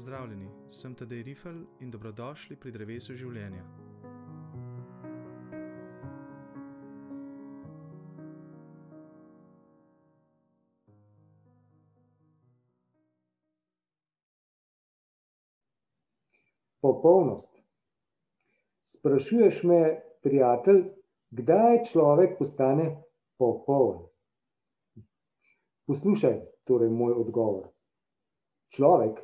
Pozdravljeni, sem Tadej Rifel in dobrodošli pri drevesu življenja. Popolnost. Sprašuješ me, prijatelj, kdaj človek postane popoln? Poslušaj, torej moj odgovor. Človek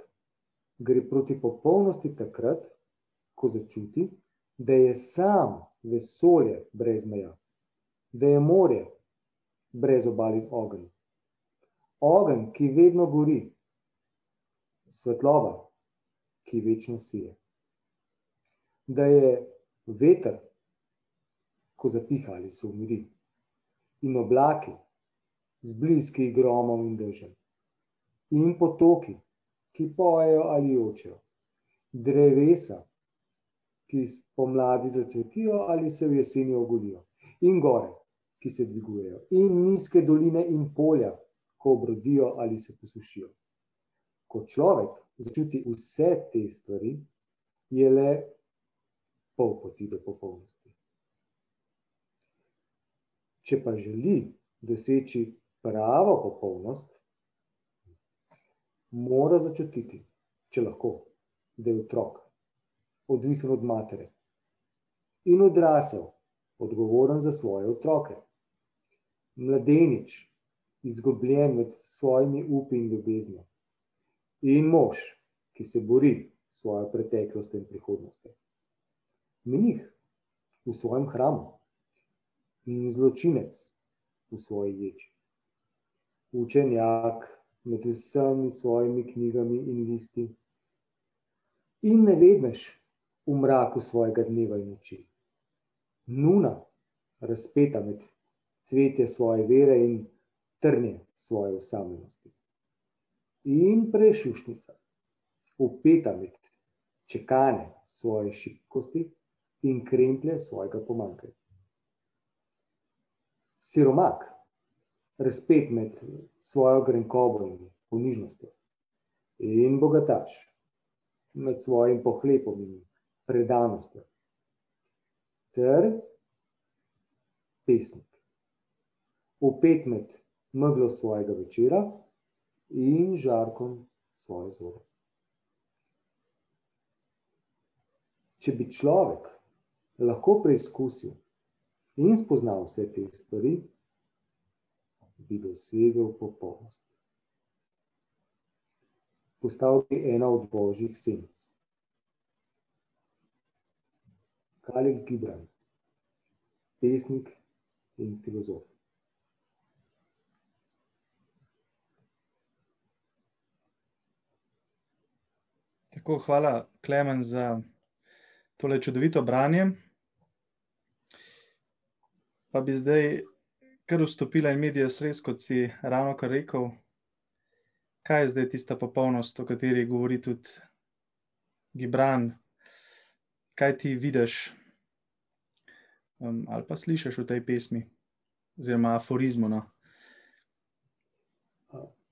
gre proti popolnosti takrat, ko začuti, da je sam vesolje brez meja, da je morje brez obali ogenj. Ogenj, ki vedno gori, svetloba, ki večno sije. Da je veter, ko zapiha ali se umiri, in oblaki, z blizki gromom in dežem, in potoki, ki pojejo ali jočejo, drevesa, ki spomladi zacvetijo ali se v jeseni ogolijo, in gore, ki se dvigujejo, in nizke doline in polja, ko obrodijo ali se posušijo. Ko človek začuti vse te stvari, je le pol poti do popolnosti. Če pa želi doseči pravo popolnost, mora začutiti, če lahko, da je otrok, odvisen od matere in odrasel, odgovoren za svoje otroke. Mladenič, izgubljen med svojimi upi in ljubeznijo, in mož, ki se bori s svojo preteklostjo in prihodnostjo. Mnih v svojem hramu in zločinec v svoji ječi. Učenjak med vsemi svojimi knjigami in listi in ne vedneš v mraku svojega dneva in noči. Nuna, razpeta med cvetje svoje vere in trnje svoje osamljenosti. In prešušnica, upeta med čekane svoje šibkosti in kremplje svojega pomankanja. Siromak, razpet med svojo grenkobo in ponižnostjo, in bogataš med svojim pohlepom in predanostjo, ter pesnik, upet med meglo svojega večera in žarkom svoje zore. Če bi človek lahko preizkusil in spoznal vse te stvari, bi dosegel popolnost. Postal bi ena od božjih senc. Khalil Gibran, pesnik in filozof. Tako, hvala, Klemen, za tole čudovito branje. Pa bi zdaj kar vstopila in medija sres, kot si ravno kar rekel. Kaj je zdaj tista popolnost, o kateri govori tudi Gibran? Kaj ti vidiš um, ali pa slišiš v tej pesmi, oziroma aforizmu? No?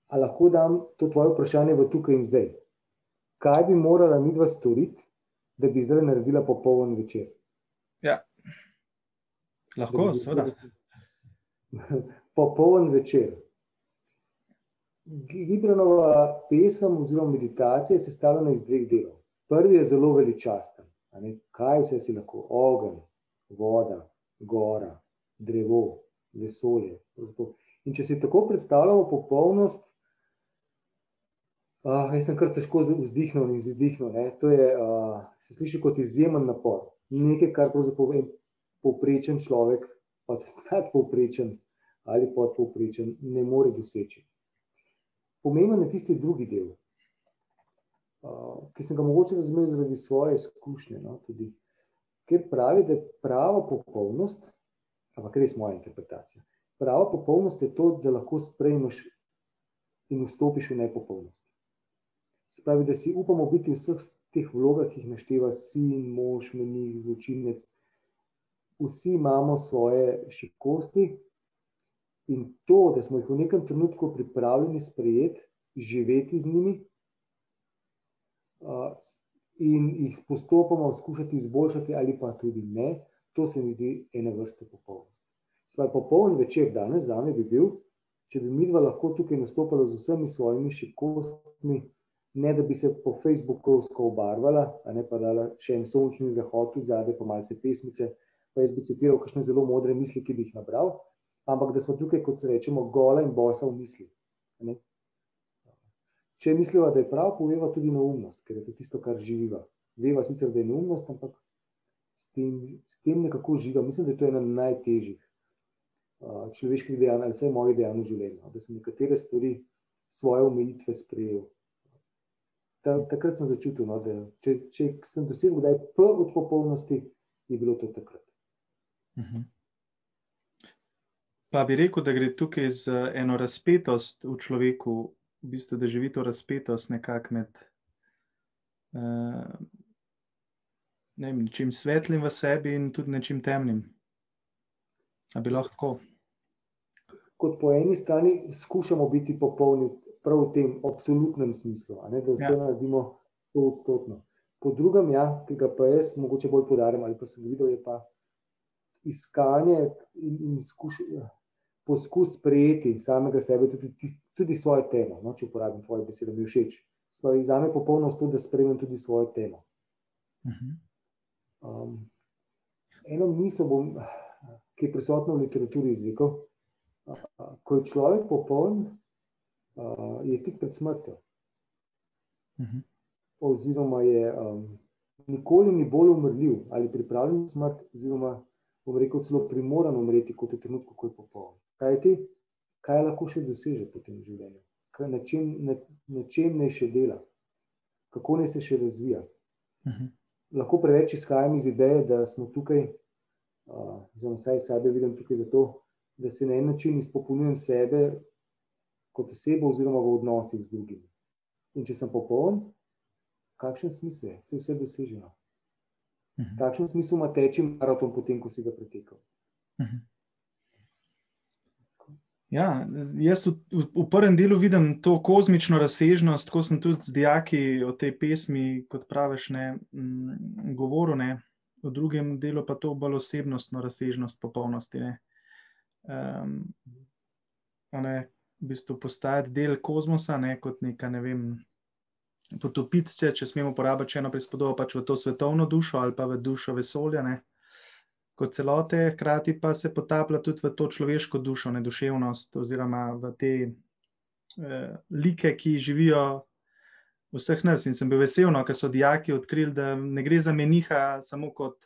A lahko dam to tvoje vprašanje v tukaj in zdaj? Kaj bi morala midva storiti, da bi zdaj naredila popoln večer? Ja, lahko, seveda. Popoln večer. Gibranova pesem oziroma meditacija je sestavljena iz dveh delov. Prvi je zelo veličasten. Kaj vse si lahko? Ogen, voda, gora, drevo, vesolje. In če si tako predstavljamo popolnost, uh, jaz sem kar težko vzdihnil in izdihnil. To je, uh, se sliši kot izjemen napor. Nekaj, kar pravzaprav je povprečen človek, pa tudi nadpovprečen ali podpovprečen, ne more doseči. Pomemben je tisti drugi del, ki sem ga mogoče razumel zaradi svoje izkušnje. No, tudi, ker pravi, da je prava popolnost, ampak res moja interpretacija. Prava popolnost je to, da lahko sprejmeš in vstopiš v nepopolnost. Se pravi, da si upamo biti v vseh teh vlogah, ki jih našteva sin, mož, menih, zločinec. Vsi imamo svoje šibkosti, In to, da smo jih v nekem trenutku pripravljeni sprejeti, živeti z njimi, in jih postopoma skušati izboljšati, ali pa tudi ne, to se mi zdi ena vrsta popolnosti. Svoj popoln večer danes za me bi bil, če bi mi dva lahko tukaj nastopala z vsemi svojimi šibkostmi, ne da bi se po Facebookovsko obarvala, a ne pa dala še en sončni zahod tudi zadaj, pa malce pesmice, pa jaz bi citiral kakšne zelo modre misli, ki bi jih nabral, ampak da smo tukaj, kot se rečemo, gola in bosa v misli. Ne? Če misliva, da je prav, poveva tudi neumnost, ker je to tisto, kar živiva. Veva sicer, da je neumnost, ampak s tem, s tem nekako živa. Mislim, da je to ena najtežjih človeških dejanj, ali vsaj mojih dejanj v življenju, da sem nekatere stvari, svoje omejitve sprejel. Ta, takrat sem začutil, no, da če, če sem dosegel, da je P od popolnosti, je bilo to takrat. Uh mhm. -huh. Pa bi rekel, da gre tukaj za eno razpetost v človeku, v bistvu, da živi to razpetost nekako med uh, ne vem, nečim svetlim v sebi in tudi nečim temnim. Da bi lahko. Kot po eni strani skušamo biti popolni, prav v tem absolutnem smislu, ne, da vse ja. naredimo to odstotno. Po drugem, ja, ki ga pa jaz mogoče bolj podarjam, ali pa sem videl, je pa iskanje in, in skušanje poskus sprejeti samega sebe, tudi, tudi svojo temo. No, če uporabim tvoje besede, mi všeč. Za me je popolnost to, da sprejmem tudi svojo temo. Mhm. Um, eno misel, bom, ki je prisotna v literaturi jezikov, ko je človek popoln, je tik pred smrtjo. Mhm. Oziroma, je um, nikoli ni bolj umrljiv ali pripravljen na smrt, oziroma, bom rekel, celo primoran umreti, kot je trenutno, ko je popoln. Kaj ti, kaj lahko še doseže po tem življenju, kaj, na, čem, na, na čem naj še dela, kako naj se še razvija. Uh mhm. -huh. Lahko preveč izhajam iz ideje, da smo tukaj, uh, za vsaj sebe vidim tukaj zato, da se na en način izpopolnjujem sebe kot osebo oziroma v odnosih z drugimi. In če sem popoln, kakšen smisel je, se vse doseženo. Uh -huh. Kakšen smisel ima teči maraton potem, ko si ga pretekal. Uh mhm. -huh. Ja, jaz v, v, prvem delu vidim to kozmično razsežnost, ko sem tudi z dijaki o tej pesmi, kot praviš, ne, m, govoril, ne, v drugem delu pa to bolj osebnostno razsežnost popolnosti. Ne. Um, ne, v bistvu postajati del kozmosa, ne, kot neka, ne vem, potopiti se, če smemo uporabiti eno prispodobo, pač v to svetovno dušo ali pa v dušo vesolja. Ne kot celote, hkrati pa se potaplja tudi v to človeško dušo, ne duševnost, oziroma v te eh, like, ki živijo vseh nas. In sem bil vesel, no, ker so dijaki odkrili, da ne gre za meniha samo kot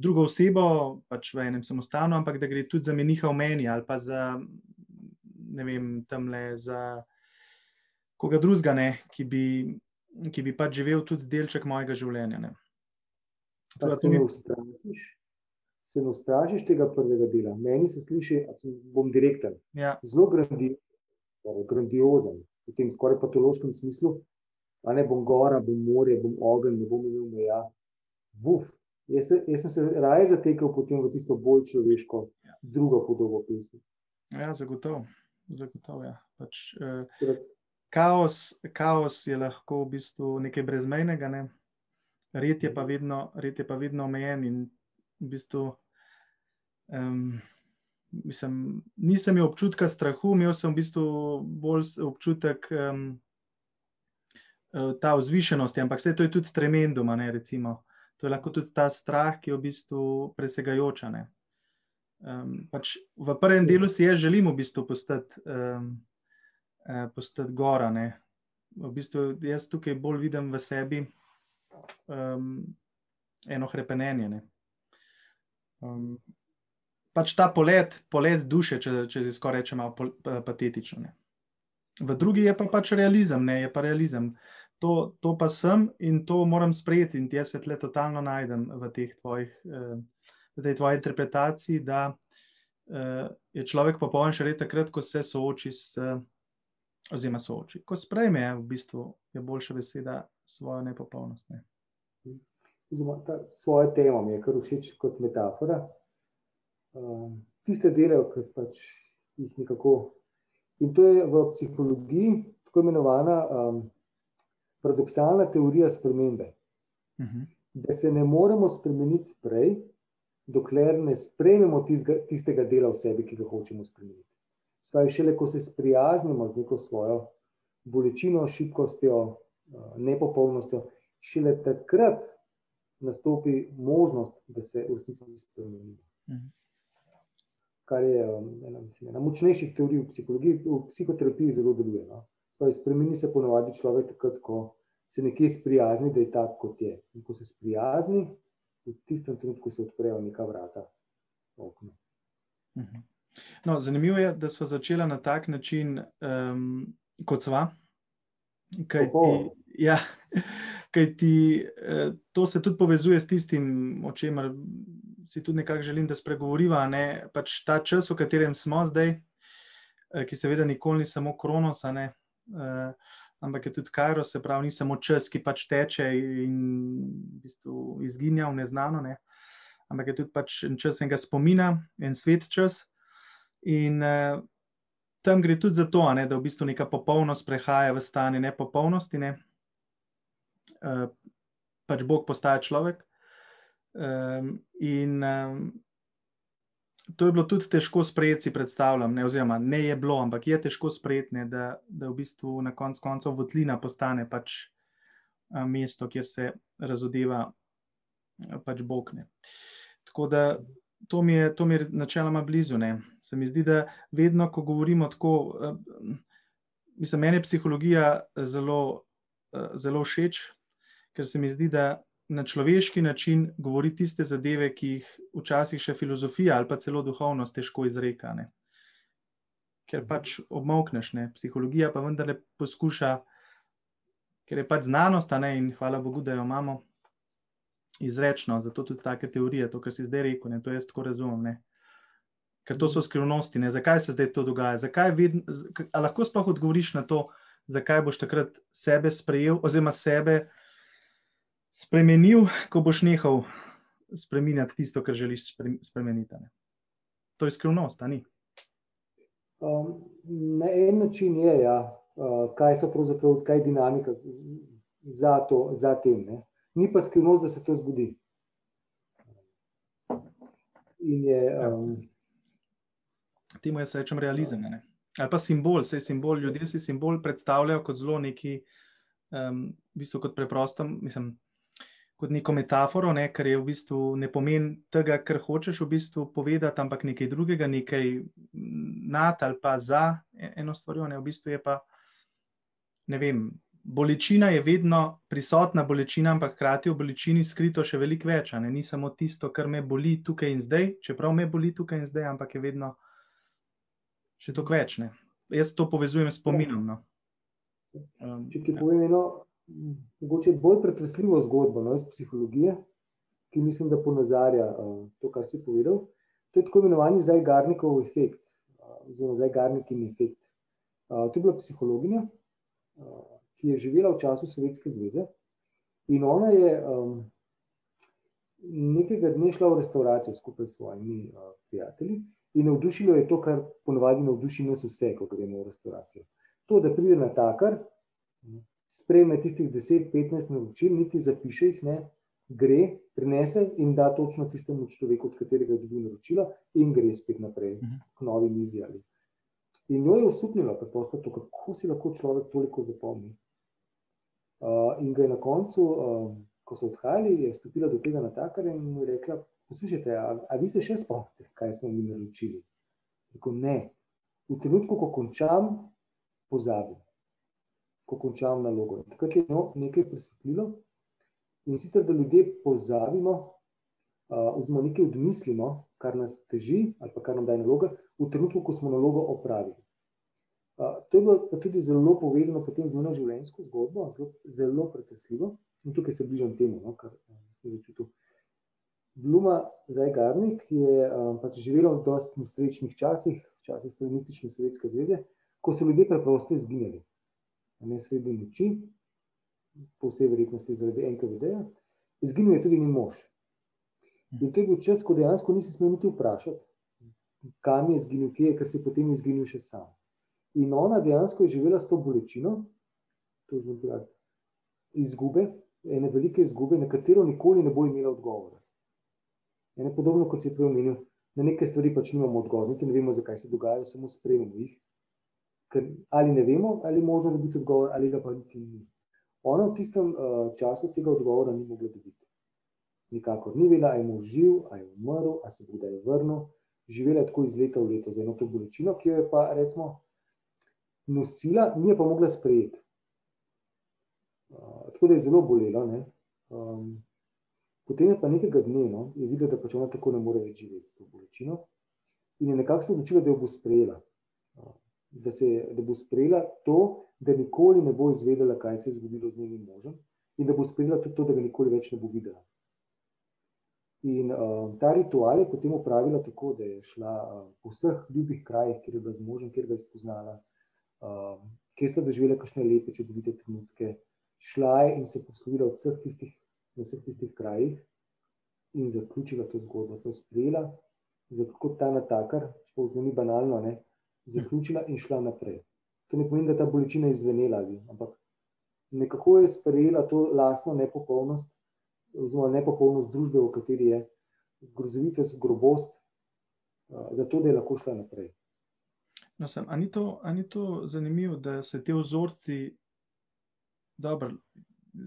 drugo osebo, pač v enem samostanu, ampak da gre tudi za meniha v meni ali pa za ne vem, tam le za koga drugega, ki, ki bi pač živel tudi delček mojega življenja. Ne. Pa se mi ustrašiš? Se ne ustrašiš tega prvega dela. Meni se sliši, bom direktor. Ja. Zelo grandi, grandiozen, v tem skoraj patološkem smislu. A ne bom gora, bom morje, bom ogenj, ne bom imel meja. Vuf. Jaz, se, jaz sem se raje zatekel potem v tisto bolj človeško, ja. drugo podobo pesmi. Ja, zagotovo. Zagotov, ja. pač, eh, kaos, kaos je lahko v bistvu nekaj brezmejnega, ne? red, je vedno, red je pa vedno omejen in v bistvu, um, mislim, nisem imel občutka strahu, imel sem v bistvu bolj občutek um, ta vzvišenosti, ampak vse to je tudi tremendum. To je lahko tudi ta strah, ki je v bistvu presegajoča. Um, pač v prvem delu si jaz želim v bistvu postati, um, postati gora. Ne? V bistvu jaz tukaj bolj vidim v sebi um, eno hrepenenje. Ne? Um, pač ta polet, polet duše, če, če se skoraj reče, malo patetično. Ne. V drugi je pa pač realizem, ne je pa realizem. To, to pa sem in to moram sprejeti, in jaz se tle totalno najdem v, tvojih, eh, v tej tvoji interpretaciji, da eh, je človek popoln še takrat, ko se sooči s, oziroma sooči. Ko sprejme, v bistvu je boljša beseda svojo nepopolnost. Ne oziroma ta svojo temo mi je kar všeč kot metafora. Um, tiste dele, ki pač jih nekako. In to je v psihologiji tako imenovana um, paradoksalna teorija spremembe. Uh -huh. Da se ne moremo spremeniti prej, dokler ne sprejmemo tistega, tistega dela v sebi, ki ga hočemo spremeniti. Svaj šele, ko se sprijaznimo z neko svojo bolečino, šibkostjo, nepopolnostjo, šele takrat nastopi možnost, da se v resnici spremenimo. Uh -huh kar je ena, mislim, ena močnejših teorij v psihologiji, v psihoterapiji zelo deluje. No. Spravi, spremeni se ponovadi človek takrat, ko se nekje sprijazni, da je tako, kot je. In ko se sprijazni, v tistem trenutku se odprejo neka vrata. Okno. Mhm. No, zanimivo je, da smo začeli na tak način, um, kot sva. Kaj ti, ja, kaj ti, eh, to se tudi povezuje s tistim, o čemer si tudi nekako želim, da spregovoriva. Ne? Pač ta čas, v katerem smo zdaj, eh, ki seveda nikoli ni samo kronos, ne? Eh, ampak je tudi kajros, se pravi, ni samo čas, ki pač teče in v bistvu izginja v neznano, ne? ampak je tudi pač čas enega spomina, en svet čas. In tam gre tudi za to, ne, da v bistvu neka popolnost prehaja v stanje nepopolnosti. Ne. Uh, pač Bog postaja človek. Um, in um, to je bilo tudi težko sprejeti, si predstavljam, ne, oziroma ne je bilo, ampak je težko sprejeti, ne, da, da v bistvu na koncu koncev Votlina postane pač um, mesto, kjer se razodeva pač Bog. Ne. Tako da to mi je, to mi je načeloma blizu. Ne. Se mi zdi, da vedno, ko govorimo tako, um, mislim, meni je psihologija zelo, uh, zelo všeč, ker se mi zdi, da na človeški način govori tiste zadeve, ki jih včasih še filozofija ali pa celo duhovnost težko izreka. Ne? Ker pač obmokneš, ne? psihologija pa vendarle poskuša, ker je pač znanost, ne? in hvala Bogu, da jo imamo izrečno, zato tudi take teorije, to, kar si zdaj rekel, ne? to jaz tako razumem. Ne? Ker to so skrivnosti, ne? zakaj se zdaj to dogaja. Vedno, lahko sploh odgovoriš na to, zakaj boš takrat sebe sprejel, oziroma sebe spremenil, ko boš nehal spremenjati tisto, kar želiš spremeniti. Ne? To je skrivnost, ali ni? Um, na en način je, ja, uh, kaj so pravzaprav, kaj je dinamika za, to, za tem. Ne? Ni pa skrivnost, da se to zgodi. Je, um, Temu jaz rečem realizem. Ne? Ali pa simbol, vse simbol, ljudje si simbol predstavljajo kot zelo neki, um, v bistvu kot preprosto, mislim kot neko metaforo, ne, kar je v bistvu ne pomeni tega, kar hočeš v bistvu povedati, ampak nekaj drugega, nekaj nad ali pa za e, eno stvar. V bistvu je pa, ne vem, bolečina je vedno prisotna, bolečina, ampak hkrati v bolečini skrito še veliko več. Ne. Ni samo tisto, kar me boli tukaj in zdaj, čeprav me boli tukaj in zdaj, ampak je vedno še toliko več. Ne. Jaz to povezujem s spominom. No. Um, Če ti povem eno mogoče bolj pretresljivo zgodbo no, iz psihologije, ki mislim, da ponazarja uh, to, kar si povedal. To je tako imenovani zajgarnikov efekt, uh, oziroma zajgarnikin efekt. Uh, to je bila psihologinja, uh, ki je živela v času Sovjetske zveze in ona je um, nekega dne šla v restauracijo skupaj s svojimi uh, prijatelji in navdušilo je to, kar ponovadi navduši nas vse, ko gremo v restauracijo. To, da pride na takar, sprejme tistih 10-15 naročil, niti zapiše jih, ne, gre, prinese in da točno tistemu človeku, od katerega je dobil naročilo, in gre spet naprej uh mhm. -huh. k novi mizi. Ali. In jo je usupnilo, to, kako si lahko človek toliko zapomni. Uh, in ga je na koncu, uh, ko so odhajali, je stopila do tega natakarja in mu rekla: Poslušajte, a, a vi se še spomnite, kaj smo mi naročili? Rekel, ne, v trenutku, ko končam, pozabim ko končam nalogo. Takrat je no, nekaj presvetlilo in sicer, da ljudje pozabimo, uh, oziroma nekaj odmislimo, kar nas teži ali pa kar nam daje naloga, v trenutku, ko smo nalogo opravili. Uh, to je bilo pa tudi zelo povezano potem z eno življenjsko zgodbo, zelo, zelo pretresljivo. In tukaj se bližam temu, no, kar sem začutil. Bluma Zajgarnik je um, pač živela v dosti nesrečnih časih, časih stalinistične Sovjetske zveze, ko so ljudje preprosto izginjali ne sredi noči, po vsej verjetnosti zaradi NKVD-ja, izginil je tudi njen mož. In to je bil čas, ko dejansko nisi smel niti vprašati, kam je izginil, kje je, ker si potem izginil še sam. In ona dejansko je živela s to bolečino, to je bila izgube, ene velike izgube, na katero nikoli ne bo imela odgovora. Ene podobno, kot si prej omenil, na neke stvari pač nimamo odgovora, niti ne vemo, zakaj se dogajajo, samo sprememo jih. Ker ali ne vemo, ali je možno dobiti odgovor, ali ga pa niti ni. Ona v tistem uh, času tega odgovora ni mogla dobiti. Nikakor ni vedela, ali je mož živ, ali je umrl, ali se bo kdaj vrnil. Živela je tako iz leta v leto z eno to bolečino, ki jo je pa recimo nosila, ni pa mogla sprejeti. Uh, tako da je zelo bolela. Um, potem je pa nekega dne, no, je videla, da pač ona tako ne more več živeti s to bolečino in je nekako se odločila, da jo bo sprejela. Uh, da, se, da bo sprejela to, da nikoli ne bo izvedela, kaj se je zgodilo z njenim možem, in da bo sprejela tudi to, da ga nikoli več ne bo videla. In uh, ta ritual je potem upravila tako, da je šla uh, po vseh ljubih krajih, kjer je bila z možem, kjer ga je spoznala, uh, kjer sta doživela kakšne lepe, čudovite trenutke. Šla je in se poslovila vseh tistih, na vseh tistih krajih in zaključila to zgodbo. Smo sprejela, kot ta natakar, če pa vzemi banalno, ne, zaključila in šla naprej. To ne pomeni, da ta bolečina je izvenela, ampak nekako je sprejela to lastno nepopolnost oziroma nepopolnost družbe, v kateri je grozovitost, grobost, zato da je lahko šla naprej. No, sem, a, ni to, a ni to zanimivo, da se te vzorci, dobro,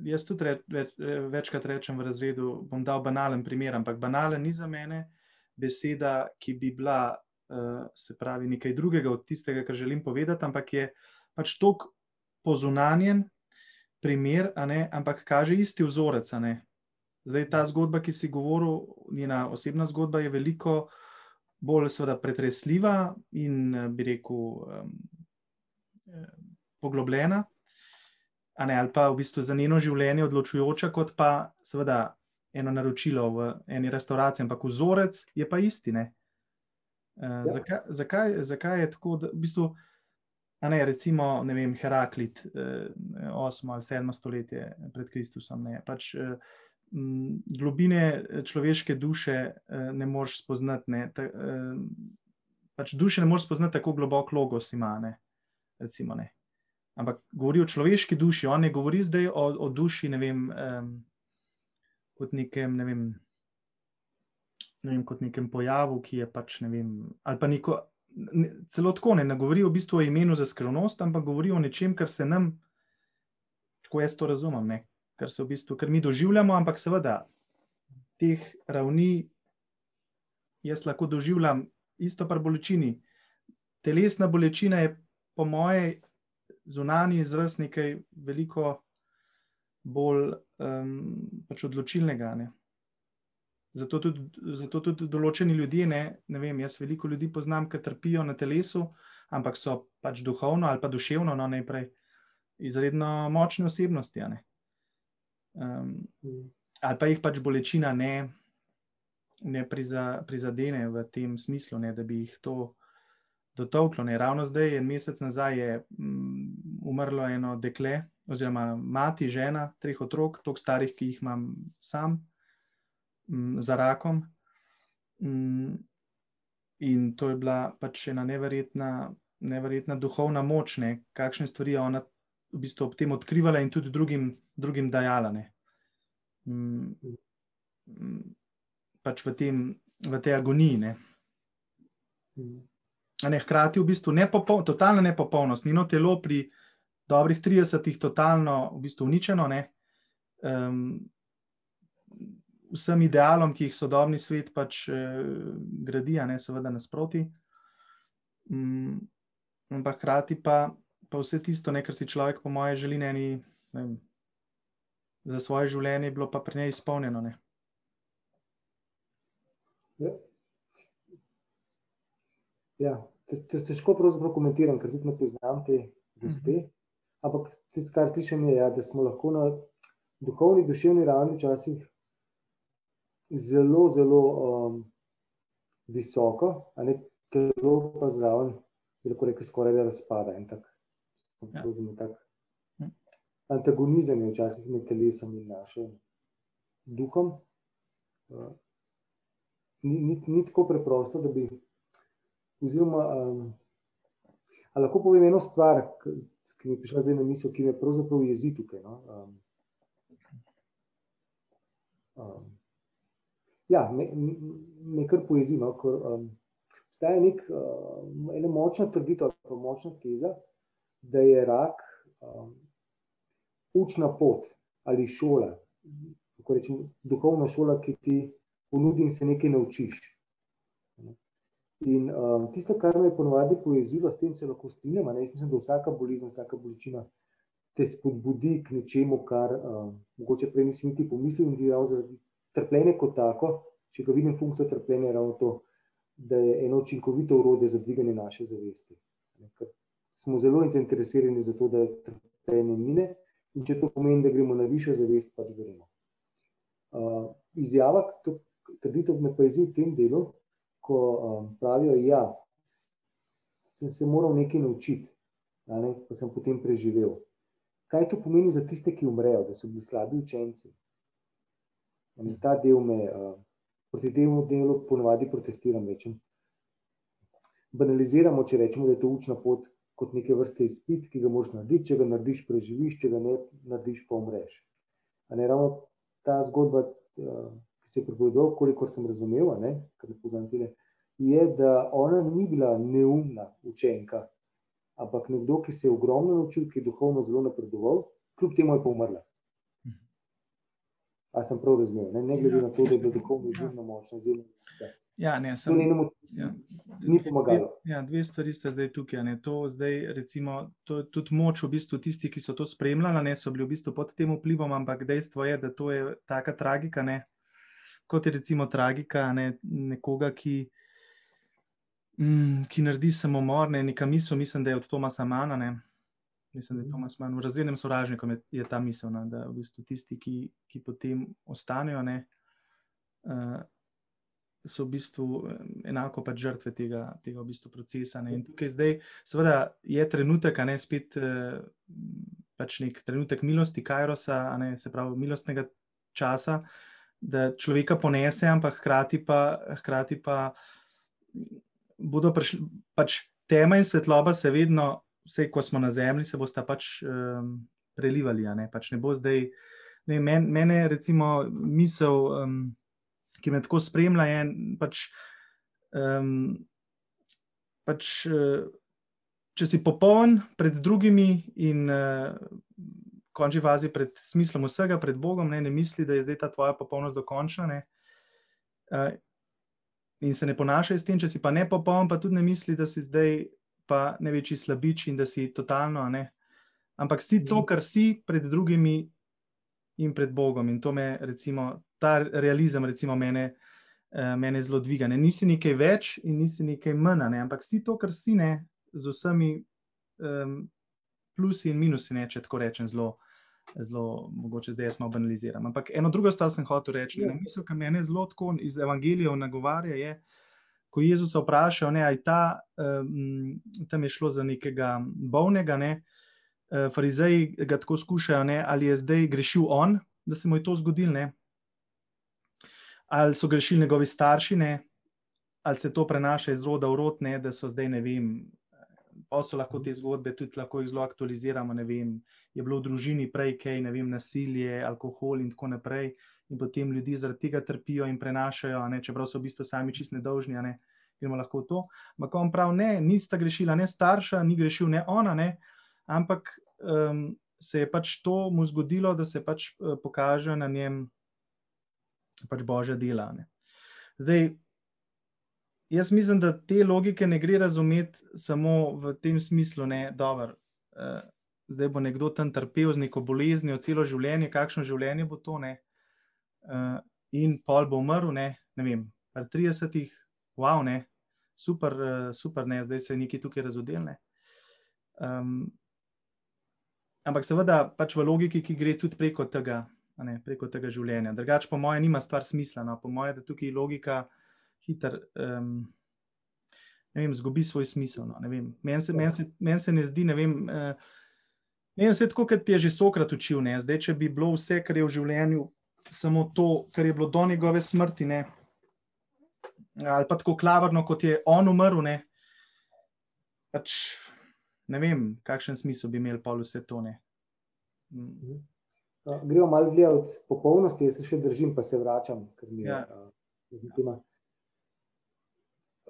jaz tudi reč, več, večkrat rečem v razredu, bom dal banalen primer, ampak banalen ni za mene beseda, ki bi bila, se pravi, nekaj drugega od tistega, kar želim povedati, ampak je pač tok pozunanjen primer, ne, ampak kaže isti vzorec, Zdaj, ta zgodba, ki si govoril, njena osebna zgodba je veliko bolj seveda, pretresljiva in bi rekel um, poglobljena, ne, ali pa v bistvu za njeno življenje odločujoča, kot pa seveda eno naročilo v eni restavraciji, ampak vzorec je pa isti. Ne? Uh, ja. zakaj, zakaj, zakaj je tako, da v bistvu. Ne, recimo, ne vem, Heraklit, 8. ali 7. stoletje pred Kristusom. Ne, pač, globine eh, človeške duše eh, ne moreš spoznati. Ne. Ta, eh, pač duše ne moreš spoznati tako globok logos ima. Ne. Recimo, ne. Ampak govori o človeški duši, on ne govori zdaj o, o duši, ne vem, um, kot nekem, ne vem, ne vem, kot nekem pojavu, ki je pač ne vem, ali pa neko. Ne, celo tako ne, ne govori v bistvu o imenu za skrivnost, ampak govori o nečem, kar se nam, tako jaz to razumem, ne, kar se v bistvu, kar mi doživljamo, ampak seveda teh ravni jaz lahko doživljam isto par bolečini. Telesna bolečina je po moje zunani izraz nekaj veliko bolj um, pač odločilnega. Ne. Zato tudi, zato tudi določeni ljudje, ne, ne vem, jaz veliko ljudi poznam, ki trpijo na telesu, ampak so pač duhovno ali pa duševno, no najprej, izredno močne osebnosti. Um, ali pa jih pač bolečina ne, ne priza, prizadene v tem smislu, ne, da bi jih to dotaklo. Ravno zdaj, en mesec nazaj, je um, umrlo eno dekle, oziroma mati, žena, treh otrok, toliko starih, ki jih imam sam, um, za rakom. Um, in to je bila pač ena neverjetna, neverjetna duhovna moč, ne, kakšne stvari je ona v bistvu ob tem odkrivala in tudi drugim, drugim dajala. Mm, mm, pač v, tem, v tej agoniji. Ne. Ne, hkrati v bistvu nepopol, totalna nepopolnost, njeno telo pri dobrih 30-ih, totalno v bistvu uničeno, ne, um, vsem idealom, ki jih sodobni svet pač uh, gradi, a ne seveda nasproti. Um, ampak hkrati pa pa vse tisto, ne, kar si človek, po mojem, želi eni, ne, za svoje življenje, bilo pa pri njej izpolnjeno. Ne. Ja, ja te, te, težko komentiram, ker tudi ne poznam te gospe. Mhm. Ampak tisto, kar slišim, je, ja, da smo lahko na duhovni, duševni ravni včasih zelo, zelo um, visoko, a ne telo pa zraven, lahko rekel, skoraj da razpada in tako. Ja. Tak hm. antagonizem je včasih med telesom in našim duhom. Uh, ni, ni, ni tako preprosto, da bi. Oziroma, um, lahko povem eno stvar, ki mi je prišla zdaj na misel, ki me pravzaprav jezi tukaj. No? Um, Um, ja, me, me kar poezija. No, um, Staje nek, uh, ena močna trditev, pa močna teza, da je rak um, učna pot ali šola, kako rečem, duhovna šola, ki ti ponudi in se nekaj naučiš. In um, tisto, kar me ponovadi poezilo, s tem se lahko strinjam, jaz mislim, da vsaka bolezen, vsaka bolečina te spodbudi k nečemu, kar um, mogoče prej nisi niti pomislil in ti je zaradi trpljenja kot tako, če ga vidim funkcijo trpljenja, je ravno to, da je eno učinkovito urode za dviganje naše zavesti. Ker smo zelo zainteresirani za to, da je trpljenje mine in če to pomeni, da gremo na višjo zavest, pač gremo. Uh, izjava, trditev me pa izziv v tem delu, ko um, pravijo, da ja, sem se moral nekaj naučiti, ne, pa sem potem preživel. Kaj to pomeni za tiste, ki umrejo, da so bili slabi učenci? In ta del me, uh, proti temu delu, ponovadi protestiram. Rečem. Banaliziramo, če rečemo, da je to učna pot kot neke vrste izpit, ki ga moš narediti, če ga narediš, preživiš, če ga ne narediš, pa umreš. Ne, ravno ta zgodba, uh, ki se je pripovedoval, kolikor sem razumel, kar je poznam cilje, je, da ona ni bila neumna učenka, ampak nekdo, ki se je ogromno naučil, ki je duhovno zelo napredoval, kljub temu je pa umrla. A sem prav razumel, ne, ne glede na to, da je bila duhovno izjemno močna, izjemno močna. Ja, ne, sem, njenemu, ja, ni pomagalo. Ja, dve stvari ste zdaj tukaj. To, zdaj, recimo, to je tudi moč, v bistvu, tisti, ki so to spremljali, ne so bili v bistvu pod tem vplivom, ampak dejstvo je, da to je taka tragika, ne, kot je recimo tragika ne, nekoga, ki, mm, ki naredi samomor, ne, neka misel, mislim, da je od Tomasa Mana. Ne. Mislim, da je Tomas Mann, v razrednem sovražniku je, je ta misel, ne, da v bistvu tisti, ki, ki potem ostanejo, ne, uh, so v bistvu enako pač žrtve tega, tega v bistvu procesa. Ne. In tukaj zdaj, seveda, je trenutek, a ne spet uh, pač nek trenutek milosti, Kajrosa, ne se pravi milostnega časa da človeka ponese, ampak hkrati pa, hkrati pa bodo prišli, pač tema in svetloba se vedno, vse ko smo na zemlji, se bosta pač um, prelivali. Ne? Pač ne bo zdaj, ne, men, mene recimo misel, um, ki me tako spremlja, je pač. Um, pač Če si popoln pred drugimi, in uh, končni fazi pred smislom vsega, pred Bogom, ne, ne misli, da je zdaj ta tvoja popolnost dokončna. Ne, uh, in se ne ponašaj s tem, če si pa ne popoln, pa tudi ne misli, da si zdaj pa največji slabič in da si totalno. Ne, ampak si to, mhm. kar si pred drugimi in pred Bogom. In to me, recimo, ta realizem, recimo, mene. Mene zelo dviga. Ne? Nisi nekaj več in nisi nekaj manj, ne? ampak si to, kar si ne, z vsemi um, plusi in minusi, ne, če tako rečem, zelo, zelo mogoče zdaj smo banalizirali. Ampak eno drugo stvar sem hotel reči. Ja. Misel, ki me zelo tako iz evangelijev nagovarja, je, ko Jezus vpraša, ali ta, um, tam je šlo za nekega bolnega, ne, uh, farizeji ga tako skušajo, ne, ali je zdaj grešil on, da se mu je to zgodilo, ali so grešili njegovi starši, ne, ali se to prenaša iz roda v rod, ne, da so zdaj ne vem pa so lahko te zgodbe tudi lahko zelo aktualiziramo. Vem, je bilo v družini prej kaj, ne vem, nasilje, alkohol in tako naprej, in potem ljudi zaradi tega trpijo in prenašajo, ne, čeprav so v bistvu sami čist nedolžni. Ne, gremo lahko v to. Ampak on pravi, ne, nista grešila, ne starša, ni grešil, ne ona, ne, ampak um, se je pač to mu zgodilo, da se pač uh, pokaže na njem pač božja dela. Ne. Zdaj, Jaz mislim, da te logike ne gre razumeti samo v tem smislu, da je uh, zdaj bo nekdo tam trpel z neko boleznijo celo življenje, kakšno življenje bo to, uh, in pol bo umrl, ne, ne vem, pri 30-ih, wow, ne, super, uh, super, ne, zdaj se je nekaj tukaj razodelne. Um, ampak seveda pač v logiki, ki gre tudi preko tega, ne, preko tega življenja. Drugač, po mojem, nima stvar smisla. No. Po mojem, da tukaj logika hiter, um, ne vem, zgubi svoj smisel. No, Meni se, men se, men se ne zdi, ne vem. Uh, Meni se tako, kot je že Sokrat učil, ne? zdaj, če bi bilo vse, kar je v življenju, samo to, kar je bilo do njegove smrti, ne? ali pa tako klavrno, kot je on umrl, ne, pač, ne vem, kakšen smisel bi imel pa vse to. Ne? Mhm. gremo malo dlje od popolnosti, jaz se še držim, pa se vračam, ker mi je Ja. uh, tema.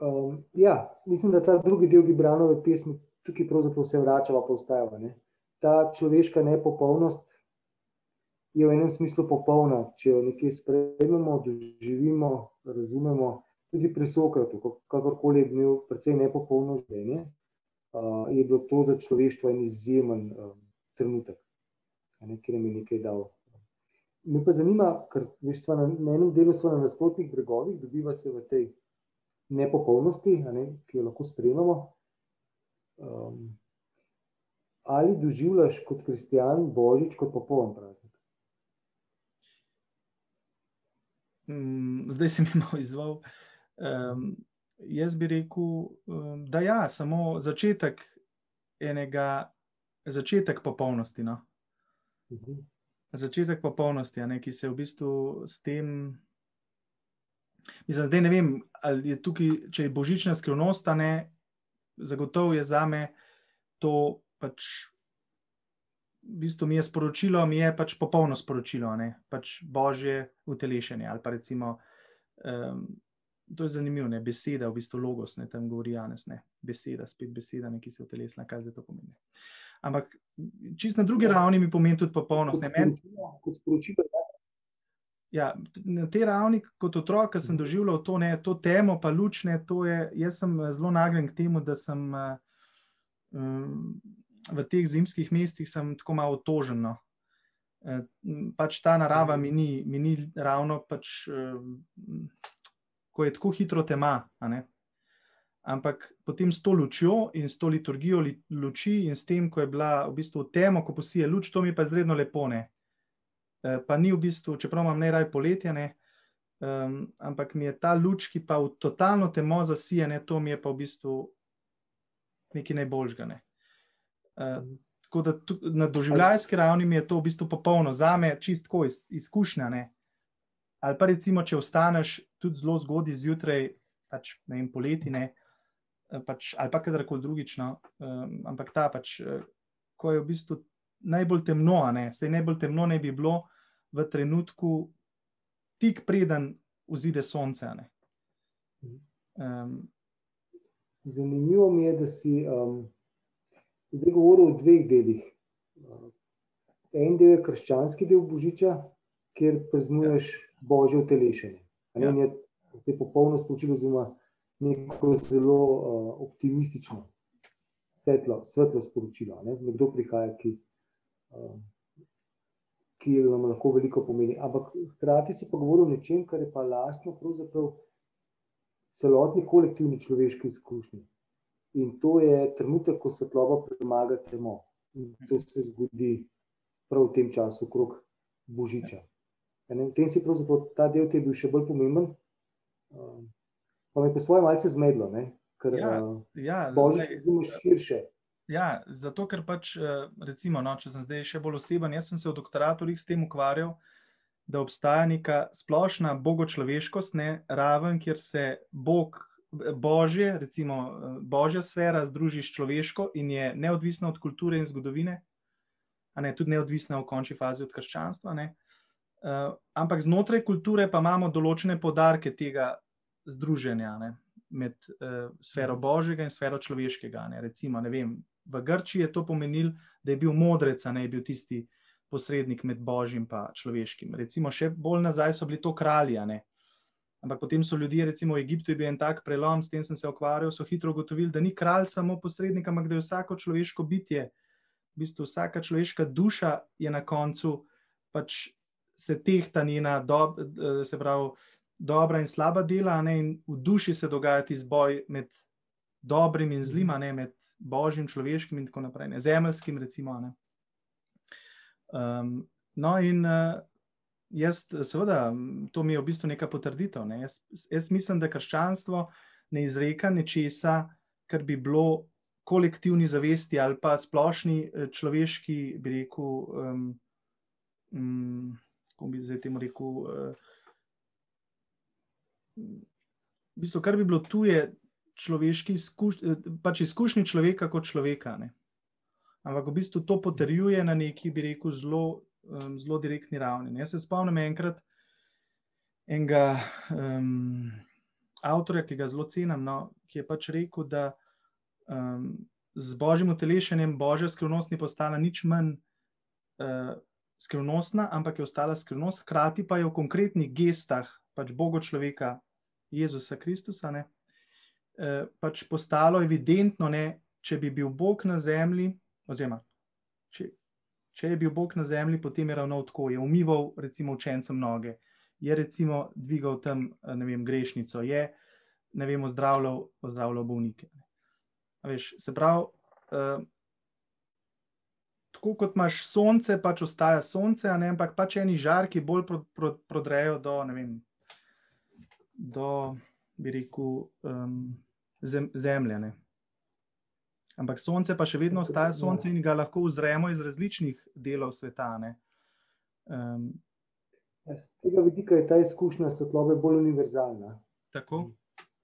Um, ja, mislim, da ta drugi del Gibranove pesmi tukaj pravzaprav se vračava, pa ostajava. Ne? Ta človeška nepopolnost je v enem smislu popolna, če jo nekje sprejmemo, doživimo, razumemo, tudi pri Sokratu, kakorkoli je bil precej nepopolno življenje, uh, je bilo to za človeštvo en izjemen um, trenutek, ne, kjer nam je nekaj dal. Me pa zanima, ker veš, na, na enem delu smo na nasprotnih bregovih, dobiva se v tej nepopolnosti, ne, ki jo lahko sprejemamo. Um, ali doživljaš kot kristijan Božič kot popoln praznik? Mm, zdaj se mi malo izval. Um, jaz bi rekel, um, da ja, samo začetek enega, začetek popolnosti. No? Mhm. Začetek popolnosti, ne, ki se v bistvu s tem. Mislim, zdaj ne vem, ali je tukaj, če je božična skrivnost, ne, zagotovo je za me to pač. V bistvu mi je sporočilo, mi je pač popolno sporočilo, ne pač božje utelešenje. Ali pa recimo, um, to je zanimivo, ne beseda, v bistvu logos, ne tam govori Janes, ne beseda, spet beseda, ne, ki se utelesna, kaj zdaj to pomeni. Ampak čist na drugi ravni mi pomeni tudi popolnost. Ne, meni, Kot sporočilo, ja. ja, na tej ravni, kot otrok, ki sem doživljal to, ne, to temo, pa luč, ne, to je, jaz sem eh, zelo nagnjen k temu, da sem uh, um, v teh zimskih mestih sem tako malo otožen. No. Eh, Pač ta narava mi ni, mi ni ravno, pač, eh, ko je tako hitro tema. Ampak potem s to lučjo in s to liturgijo li- luči, in s tem, ko je bila v bistvu temo, ko posije luč, to mi pa izredno lepo. Ne. Eh, Pa ni v bistvu, čeprav imam najraj poletje, ne, um, ampak mi je ta luč, ki pa v totalno temo zasije, ne, to mi je pa v bistvu nekaj najboljžga. Ne. Uh, tako da na doživljajski ravni je to v bistvu popolno, za me čistko iz, izkušnja. Ne. Ali pa recimo, če ostaneš tudi zelo zgodaj zjutraj, pač ne vem, poleti, ne, eh, pač, ali pa kadarkoli drugič, no, um, ampak ta pač, eh, ko je v bistvu najbolj temno, ne, sej najbolj temno ne bi bilo v trenutku, tik preden vzide sonce. Um, Zanimivo mi je, da si um, zdaj govoril o dveh delih. En del je krščanski del Božiča, kjer praznuješ božje utelešenje. Ja. in Je, je popolno sporočilo, oziroma neko zelo uh, optimistično, svetlo, svetlo sporočilo. Ne? Nekdo prihaja, ki, uh, ki nam lahko veliko pomeni. Ampak hkrati si pa govoril o nečem, kar je pa lastno pravzaprav celotni kolektivni človeški izkušnji. In to je trenutek, ko svetloba premaga temo. In to se zgodi prav v tem času, okrog Božiča. A Ne, v tem si pravzaprav ta del ti je bil še bolj pomemben. Uh, pa me je po svoje malce zmedlo, ne? ker Ja, uh, ja, Božič glej, razumeš širše. Ja, zato ker pač, eh, recimo, no, če sem zdaj še bolj oseben, jaz sem se v doktoratorjih s tem ukvarjal, da obstaja neka splošna bogočloveškost, ne, raven, kjer se Bog, Božje, recimo eh, Božja sfera združi s človeško in je neodvisna od kulture in zgodovine, ne tudi neodvisna v končni fazi od krščanstva. Ne. Uh, ampak znotraj kulture pa imamo določene podarke tega združenja ne, med uh, sfero Božjega in sfero človeškega. Ne. Recimo, ne vem, v Grčiji je to pomenilo, da je bil modrec, ne je bil tisti posrednik med Božjim in človeškim. Recimo, še bolj nazaj so bili to kralji. ne. Ampak potem so ljudje, recimo v Egiptu je bil en tak prelom, s tem sem se ukvarjal, so hitro ugotovili, da ni kralj samo posrednik, ampak da je vsako človeško bitje, v bistvu vsaka človeška duša je na koncu pač se tehta njena, dob, eh, se pravi, dobra in slaba dela, ne, in v duši se dogaja ti zboj med dobrim in zlim, ne med božjim, človeškim in tako naprej, ne, zemeljskim, recimo. Ne. Um, no, in uh, jaz, seveda, to mi je v bistvu neka potrditev. Ne. Jaz, jaz mislim, da krščanstvo ne izreka nečesa, kar bi bilo kolektivni zavesti ali pa splošni eh, človeški, bi rekel, um, um, kako bi zdaj temu rekel. Uh, v bistvu, kar bi bilo tuje človeški izkuš, eh, pač izkušnji človeka kot človeka. Ne. Ampak v bistvu to potrjuje na neki, bi rekel, zelo um, zelo direktni ravni. Jaz se spomnim enkrat enega um, avtorja, ki ga zelo cenim, no, ki je pač rekel, da um, z božjim utelešenjem božja skrivnost ni postala nič manj uh, skrivnostna, ampak je ostala skrivnost, hkrati pa je v konkretnih gestah pač Boga človeka, Jezusa Kristusa, ne, uh, pač postalo evidentno, ne, če bi bil Bog na zemlji, oziroma če, če je bil Bog na zemlji, potem je ravno tako, je umival recimo učencem noge, je recimo dvigal tam vem, grešnico, je ne vem, ozdravljal, ozdravljal bolnike. Veš, se pravi, uh, tako kot imaš sonce, pač ostaja sonce, ne, ampak pač eni žarki bolj pro, pro, prodrejo do, ne vem, do, bi rekel, um, zem, zemlje. Ne. Ampak sonce pa še vedno ostaja sonce in ga lahko uzremo iz različnih delov sveta. Um, Z tega vidika je ta izkušnja svetlobe bolj univerzalna. Tako.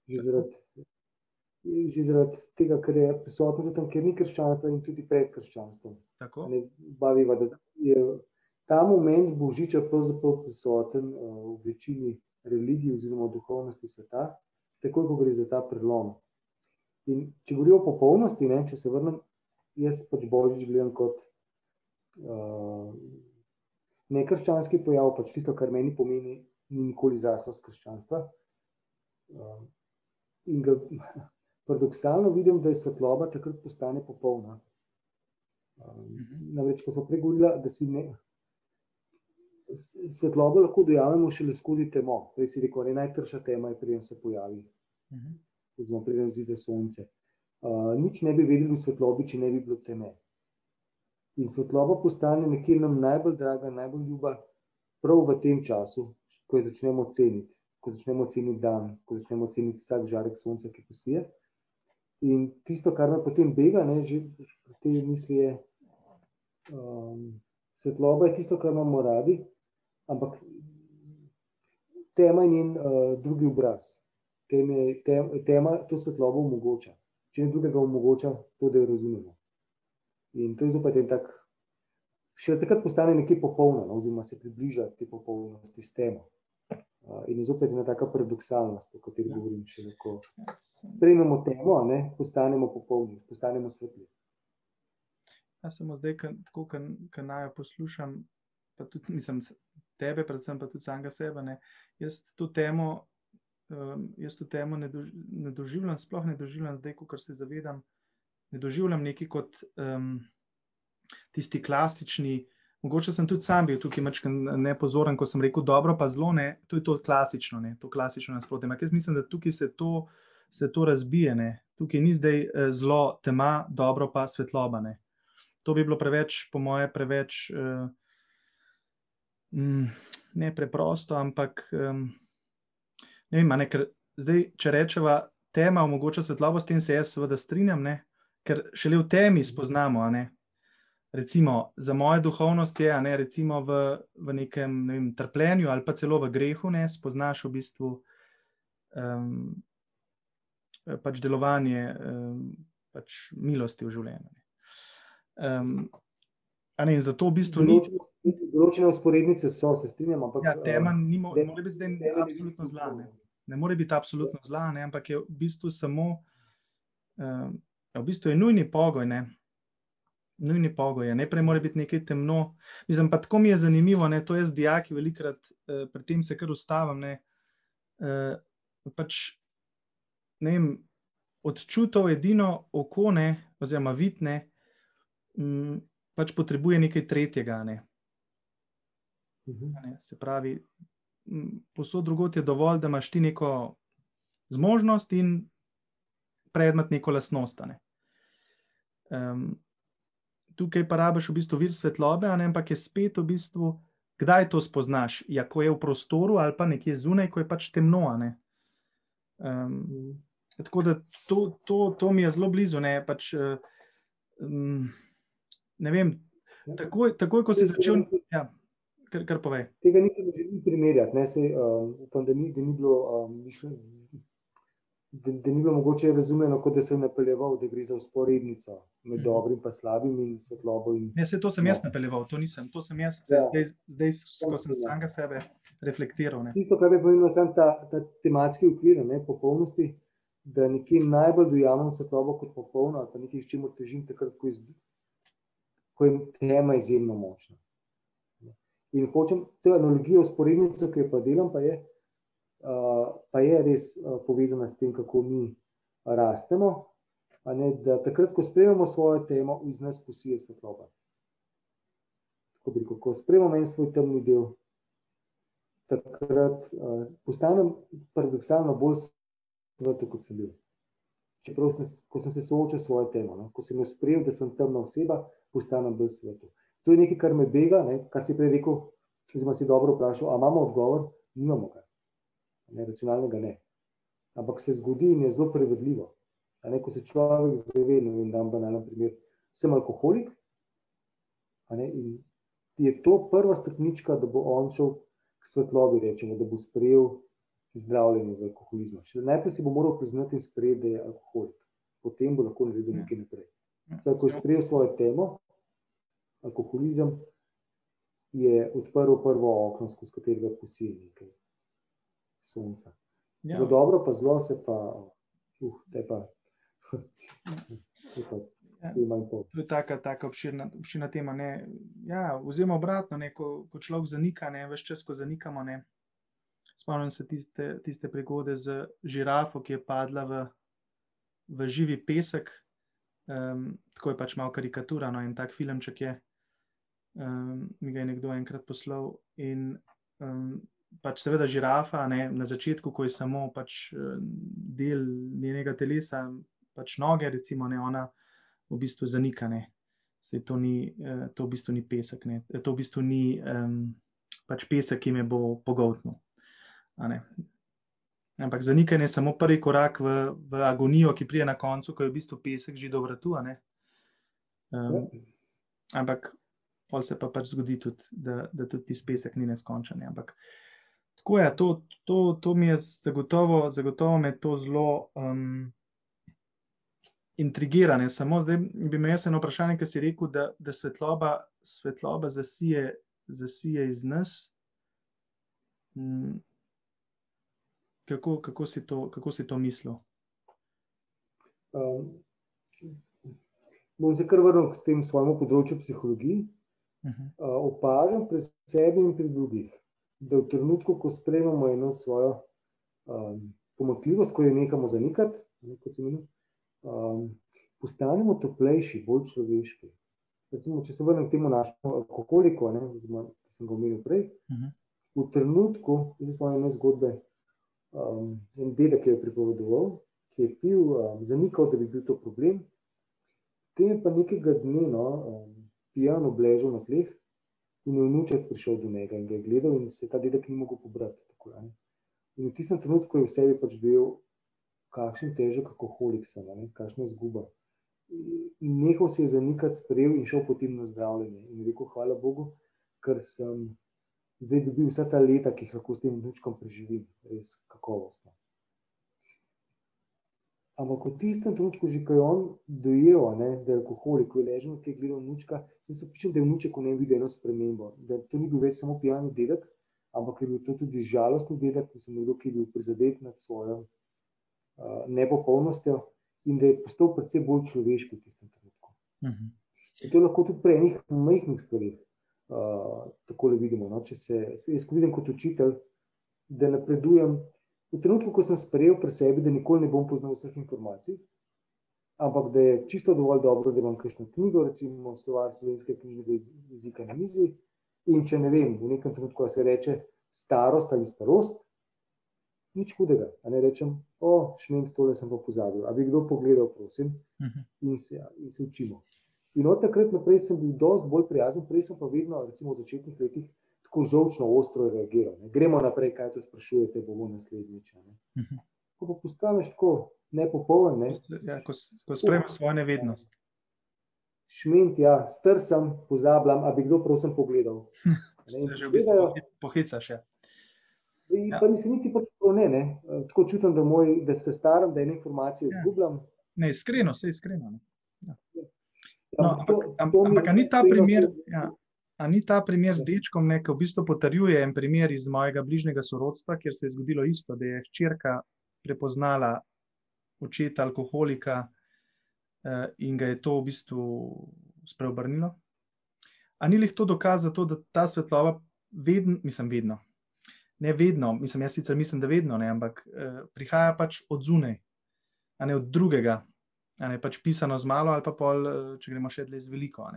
Že zaradi, že zaradi tega, ker je prisotno tam, kjer ni krščanstva in tudi pred krščanstvom. Tako. Ne, baviva, da je ta moment božiča pravzaprav prisoten uh, v večini religij oziroma duhovnosti sveta, tako ko gre za ta prelom. In če govorimo o popolnosti, ne, če se vrnem, jaz pač božič gledam kot uh, nekrščanski pojav, pač tisto, kar meni pomeni, ni nikoli zraslo z krščanstva. Uh, in ga paradoksalno vidim, da je svetloba takrat postane popolna. Um, namreč, ko smo pregovorili, da si ne. Svetlobo lahko dojamemo šele skozi temo. Prej si rekel, je najtrša tema, preden se pojavi. Uh -huh oziroma preden zide sonce. Uh, nič ne bi vedeli v svetlobi, če ne bi bilo teme. In svetloba postane nekje nam najbolj draga, najbolj ljuba, prav v tem času, ko jo začnemo ceniti, ko začnemo ceniti dan, ko začnemo ceniti vsak žarek sonca, ki posije. In tisto, kar me potem bega, ne, že v tej misli je, um, svetloba je tisto, kar imamo radi, ampak tema je njen uh, drugi obraz teme, tem, tema to svetlobo omogoča. Če ne drugega omogoča, to, da jo razumemo. In to je zopet en tak, še takrat postane nekaj popolno, no, oziroma se približa te popolnosti s temo. Uh, in je zopet ena taka paradoksalnost, o kateri ja. govorim, če lahko sprejmemo temo, ne, postanemo popolni, postanemo svetli. Jaz samo zdaj, tako kot naj poslušam, pa tudi mislim, tebe, predvsem pa tudi samega sebe. Ne, jaz to temo um, jaz to temo ne, dož, ne doživljam, sploh ne doživljam zdaj, ko se zavedam. Ne doživljam neki kot um, tisti klasični. Mogoče sem tudi sam bil tukaj nepozoren, ko sem rekel, dobro, pa zelo ne. To je to klasično, ne, to klasično nasprotje. Ampak jaz mislim, da tukaj se to, se to razbije. Ne. Tukaj ni zdaj eh, zelo tema, dobro pa svetloba. Ne. To bi bilo preveč, po moje, preveč uh, ne preprosto, ampak. Um, ne vem, ne, ker zdaj, če rečemo, tema omogoča svetlobo, s tem se jaz seveda strinjam, ne, ker šele v temi spoznamo. Recimo, za mojo duhovnost je, ne, recimo v, v nekem ne vem, trpljenju ali pa celo v grehu, ne spoznaš v bistvu um, pač delovanje um, pač milosti v življenju. Um, ne, zato v bistvu ni. Določene usporednice so, se strinjam. Ampak, ja, tema ni more biti zdaj absolutno zla. Ne ne more biti absolutno zla, ne, ampak je v bistvu samo, uh, v bistvu je nujni pogoj. Ne. Nujni pogoj je, najprej mora biti nekaj temno. Mislim, pa tako mi je zanimivo, ne, to jaz, dijaki, velikrat eh, pri tem se kar ustavim. Ne, eh, pač, ne vem, odčutov edino oko, ne, oziroma vidne, mm, pač potrebuje nekaj tretjega. Ne. Mhm. Ne, se pravi, posod drugot je dovolj, da imaš ti neko zmožnost in predmet, neko lasnost. Ne. Um, tukaj pa rabiš v bistvu vir svetlobe, ampak je spet v bistvu, kdaj to spoznaš. Ja, ko je v prostoru ali pa nekje zunaj, ko je pač temno. Ne. Um, tako da to, to, to mi je zelo blizu. Ne, pač, um, ne vem, takoj, takoj, ko si začel. Ja kar, kar povej. Tega niti ne želim primerjati. Ne, se, um, upam, da, ni, da ni bilo um, mišljeno. da, da ni bilo mogoče razumljeno, kot da sem napeljeval, da gre za usporednico med Mhm. dobrim in slabim in svetlobo. In, Ne, se to sem jaz No. napeljeval, to nisem. To sem jaz, Ja. zdaj, zdaj ko sem Ja. samega sebe reflektiral. Ne. Tisto, kar je pomembno, je ta, ta tematski okvir, ne, popolnosti, da nekje najbolj dojamem svetlobo kot popolno, ali pa nekaj, s čimer težim, takrat, ko, iz, ko je tema izjemno močna. In hočem to analogijo, usporednico, ki jo pa delam, pa je, uh, pa je res uh, povezana s tem, kako mi rastemo. Ne, da takrat, ko sprejmemo svojo temo, iz nas posije svetloba. Tako bi rekel, ko sprejmemo en svoj temni del, takrat uh, postanem paradoksalno bolj svetu, kot sem bil. Čeprav sem, ko sem se soočil s svojo temo, no? ko sem jo sprejel, da sem temna oseba, postanem bolj svetu. To je nekaj, kar me bega, ne? kar si prej rekel, oziroma si dobro vprašal, ali imamo odgovor, nimamo ga. Ne, racionalnega ne. Ampak se zgodi in je zelo prevedljivo. A Ne, ko se človek zave, ne vem, da vam banalen primer, sem alkoholik, ne, in je to prva stopnička, da bo on šel k svetlobi, rečemo, da bo sprejel zdravljenje za alkoholizma. Še najprej si bo moral priznati in sprejeti, da je alkoholik. Potem bo lahko naredil Ja. nekaj naprej. Ja. Zdaj, ko je sprejel svojo temo, alkoholizem, je odprl prvo okno, skozi katerega posije nekaj sonca. Ja. Za dobro, pa zelo se pa, uh, te pa, te pa, Ja. To je taka, taka obširna, obširna tema. Ne. Ja, oziroma obratno, ne, ko, ko človek zanika, ne, več čas, ko zanikamo. Ne. Spomnim se tiste, tiste prigode z žirafo, ki je padla v, v živi pesek. Um, tako je pač malo karikatura, no, en tak filmček je. Um, mi ga je nekdo enkrat poslal. In um, pač seveda žirafa ne, na začetku, ko je samo pač, del njenega telesa, pač noge, recimo, ne, ona v bistvu zanika. Ne. Sej to, ni, eh, to v bistvu ni pesek, ne. to v bistvu ni um, pač pesek, ki me bo pogoltnil. Ampak zanikanje je samo prvi korak v, v agonijo, ki pride na koncu, ko je v bistvu pesek že do vratu. Um, ampak pol se pa pač zgodi tudi, da, da tudi tisti pesek ni neskončen. ne. Ampak tako je, to, to, to mi je zagotovo, zagotovo me to zelo um, intrigira. ne. Samo zdaj bi me jaz eno vprašanje, ki si rekel, da, da svetloba, svetloba zasije, zasije iz nas. Mm. Kako, kako, si to, kako si to mislil? Um, bom se kar vrnil k tem svojemu področju psihologiji. Uh -huh. Uh, opažam pri sebi in pri drugih, da v trenutku, ko sprejmemo eno svojo um, pomakljivost, ko jo nehamo zanikati, ne, kot se imenuje, um, postanemo toplejši, bolj človeški. Recimo, če se vrnem k temu našemu alkoholiku, ne, oziroma, ki sem ga omenil prej, Uh -huh. v trenutku, zdaj smo ene zgodbe, um, en dedek je pripovedoval, ki je pil, um, zanikal, da bi bil to problem. Potem je pa nekega dne no, um, pijan obležal na tleh in je vnuček prišel do njega in ga je gledal in se ta dedek ni mogel pobrati. Tako, in v tistem trenutku je v sebi pač dojel, kakšen težek alkoholik sem, a ne, kakšna izguba. Nehal se je zanikati, sprejel in šel potem na zdravljenje. In rekel, hvala Bogu, ker sem zdaj dobil vsa ta leta, ki jih lahko s tem vnučkom preživim, res kakovostno. Ampak v tistem trenutku, že ko je on dojel, ne, da je alkoholik, ko je ležal na tleh gledal vnučka, sem se pripričal, da je vnuček v njem videl eno spremembo. Da to ni bil več samo pijani dedek, ampak je bil to tudi žalostni dedek, mislim, nekdo, ki je bil prizadet nad svojo uh, nepopolnostjo in da je postal predvsem bolj človeški v tistem trenutku. Uh -huh. In to lahko tudi pri enih majhnih stvarih uh, tako le vidimo. No? Če se, jaz vidim kot učitelj, da napredujem, v trenutku, ko sem sprejel pri sebi, da nikoli ne bom poznal vseh informacij, ampak da je čisto dovolj dobro, da imam kakšno knjigo, recimo slovar slovenskega knjižnega jezika na mizi. In če ne vem, v nekem trenutku se reče starost ali starost, nič hudega. A ne rečem, o, šment, tole sem pa pozabil. A bi kdo pogledal, prosim, Uh -huh. in se, in se učimo. In od takrat naprej sem bil dosti bolj prijazen, prej sem pa vedno, recimo v začetnih letih, tako žolčno, ostro reagiral. Ne. Gremo naprej, kaj to sprašujete, bomo naslednjič. Ne. Uh -huh. Ko pa postaneš tako nepopoln, ne, Ja, ko, ko sprejmeš svojo nevednost. šment, ja, str sem, pozabljam, a bi kdo prosim pogledal. Ne, Se že v bistvu pohicaš. Ja. Ja. Pa nisem niti tako ne, ne. Tako čutim, da, moj, da se staram, da ene informacije ja. izgubljam. Ne, iskreno, vse iskreno. Ja. No, ampak, ampak, ampak ni ta primer. Ja. A ni ta primer z dečkom, ki v bistvu potrjuje en primer iz mojega bližnjega sorodstva, kjer se je zgodilo isto, da je hčerka prepoznala očeta alkoholika eh, in ga je to v bistvu spreobrnilo? A ni lih to dokaz za to, da ta svetloba vedno, mislim, vedno, ne vedno, mislim, jaz sicer mislim, da vedno ne, ampak eh, prihaja pač od zunaj, a ne od drugega, ne pač pisano z malo ali pa pol, eh, če gremo še dlje z veliko.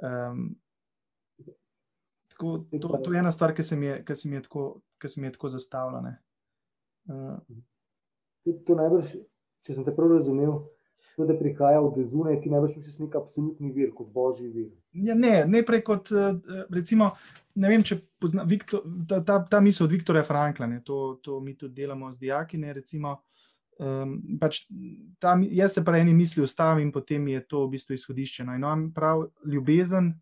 Um, tako, to, to je ena stvar, ki se mi je, ki se mi je tako, ki se mi je tako zastavljena. Uh, to najbrž, če sem te prav razumel, to, da prihaja od zunaj, ti najbrž misliš nek absolutni vir, kot božji vir. Ja, ne, ne prej kot, eh, recimo, ne vem, če pozna, Viktor, ta, ta, ta misel od Viktorja Frankla, ne, to, to mi tudi delamo z dijaki, ne, recimo, um, pač tam, jaz se pa eni misli ustavim potem je to v bistvu izhodišče. No, in on prav ljubezen,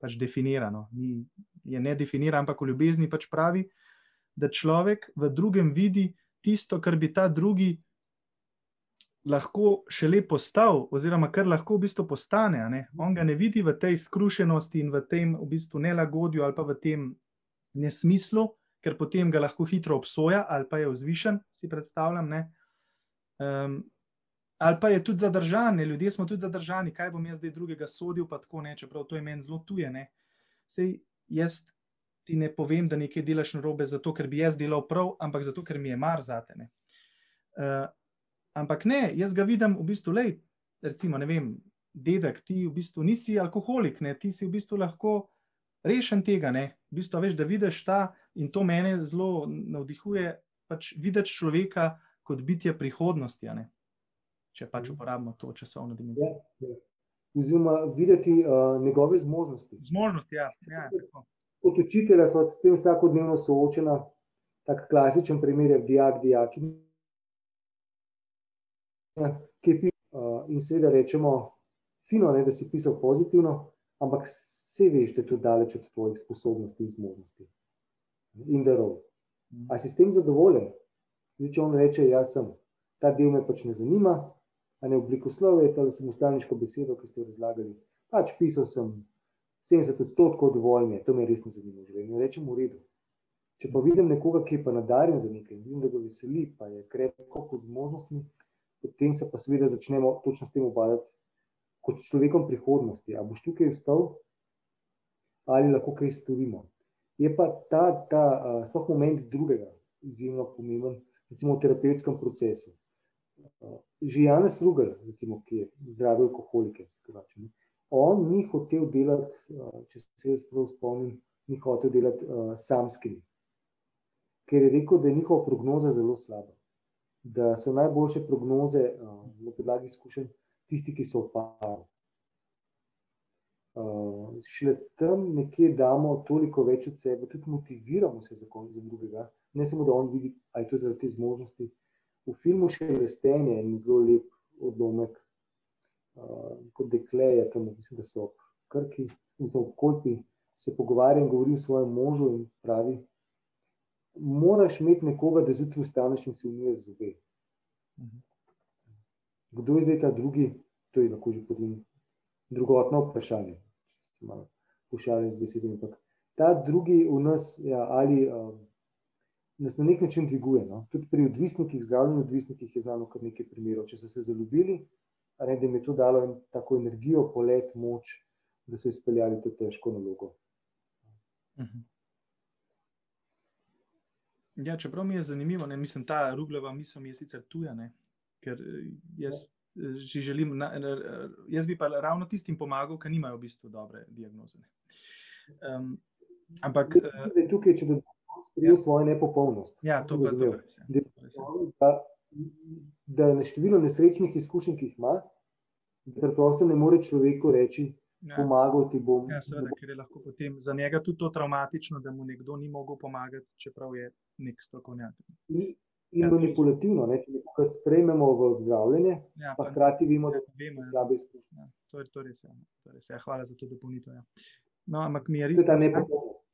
pač definirano, ni, je ne definira, ampak v ljubezni pač pravi, da človek v drugem vidi tisto, kar bi ta drugi lahko šele postal, oziroma kar lahko v bistvu postane. Ne? On ga ne vidi v tej skrušenosti in v tem v bistvu nelagodju ali pa v tem nesmislu, ker potem ga lahko hitro obsoja ali pa je vzvišen, si predstavljam. Um, ali pa je tudi zadržan, ne? ljudje smo tudi zadržani, kaj bom jaz zdaj drugega sodil, pa tako ne, čeprav to je meni zelo tuje. Ne? Sej jaz ti ne povem, da nekaj delaš narobe, zato ker bi jaz delal prav, ampak zato ker mi je mar za te. Uh, Ampak ne, jaz ga vidim v bistvu, lej, recimo, ne vem, dedek, ti v bistvu nisi alkoholik, ne, ti si v bistvu lahko rešen tega. Ne. V bistvu veš, da vidiš ta in to mene zelo navdihuje, pač videti človeka kot bitje prihodnosti, če pač mhm. uporabimo to časovno dimenzijo. Ja, ja. Oziroma, videti uh, njegove zmožnosti. Zmožnosti, ja. ja kot učitelj, smo s tem vsakodnevno soočeni. Tak klasičen primer je dijak, dijak ki pi, uh, in seveda rečemo, fino, ne, da si pisal pozitivno, ampak vse veš, da je to daleč od tvojih sposobnosti in zmožnosti. In darov. Mm. A si s tem zadovoljen? Zdaj, on reče, jaz sem, ta del me pač ne zanima, a ne obliko slove, ali sem ustalniško besedo, ki ste jo razlagali. Pač pisal sem 70 odstotkov dovolj, to me res ne zanima. In rečem, v redu. Če pa vidim nekoga, ki je pa nadarjen za nekaj, vidim, da ga veseli, pa je krepko kot zmožnostmi, potem se pa seveda začnemo točno s tem ubadati kot človekom prihodnosti. A boš tukaj vstal ali lahko kaj storimo. Je pa ta, ta sploh moment drugega izjemno pomemben, recimo v terapevtskem procesu. Že Janez Rugel, recimo, ki je zdravi alkoholike, skračen, on ni hotel delati, če se jaz prav spomnim, ni hotel delati uh, samskimi, ker je rekel, da je njihova prognoza zelo slaba da so najboljše prognoze uh, na podlagi izkušenj tisti, ki so opali. Uh, šele tam nekje damo toliko več od sebe, tudi motiviramo se za konec drugega. Ne samo, da on vidi, da je to zaradi te zmožnosti. V filmu še je restenje in zelo lep odlomek, uh, kot dekle je tam, mislim, da so krki, in so v kolpi, se pogovarja in govori o svojem možu in pravi, moraš imeti nekoga, da zjutraj vstaneš in si umiješ zobe. Mhm. Kdo je zdaj ta drugi, to je lahko že potem drugotno vprašanje, če se malo pošalim z besedami. Ta drugi v nas, ja, ali uh, nas na nek način dviguje. No? Tudi pri odvisnikih, zdravljenih odvisnikih je znano kar nekaj primerov. Če so se zaljubili, ne, da jim je to dalo en, tako energijo, polet, moč, da so izpeljali to težko nalogo. Mhm. Ja, čeprav mi je zanimivo, ne, mislim, ta rugljeva misel mi je sicer tuja, ne, ker eh, jaz ja. eh, že želim, na, jaz bi pa ravno tistim pomagal, ki nimajo v bistvu dobre diagnoze. Um, ampak tukaj, tukaj, če bi sprejel ja. svojo nepopolnost, ja, to bi bilo dobro. Da na število nesrečnih izkušenj, ki jih ima, da preprosto ne more človeku reči, ja. pomagal ti bom. Ja, seveda, ker je lahko potem za njega tudi to traumatično, da mu nekdo ni mogel pomagati, čeprav je nek strokovnjak. In, in ja, manipulativno, ne, če sprejmemo v zdravljenje, ja, pa hkrati vemo, da je to slabe izkušnje. Ja, to je to res. Ja, to res ja, hvala za to dopolnitev. Ja. No, ampak mi je res.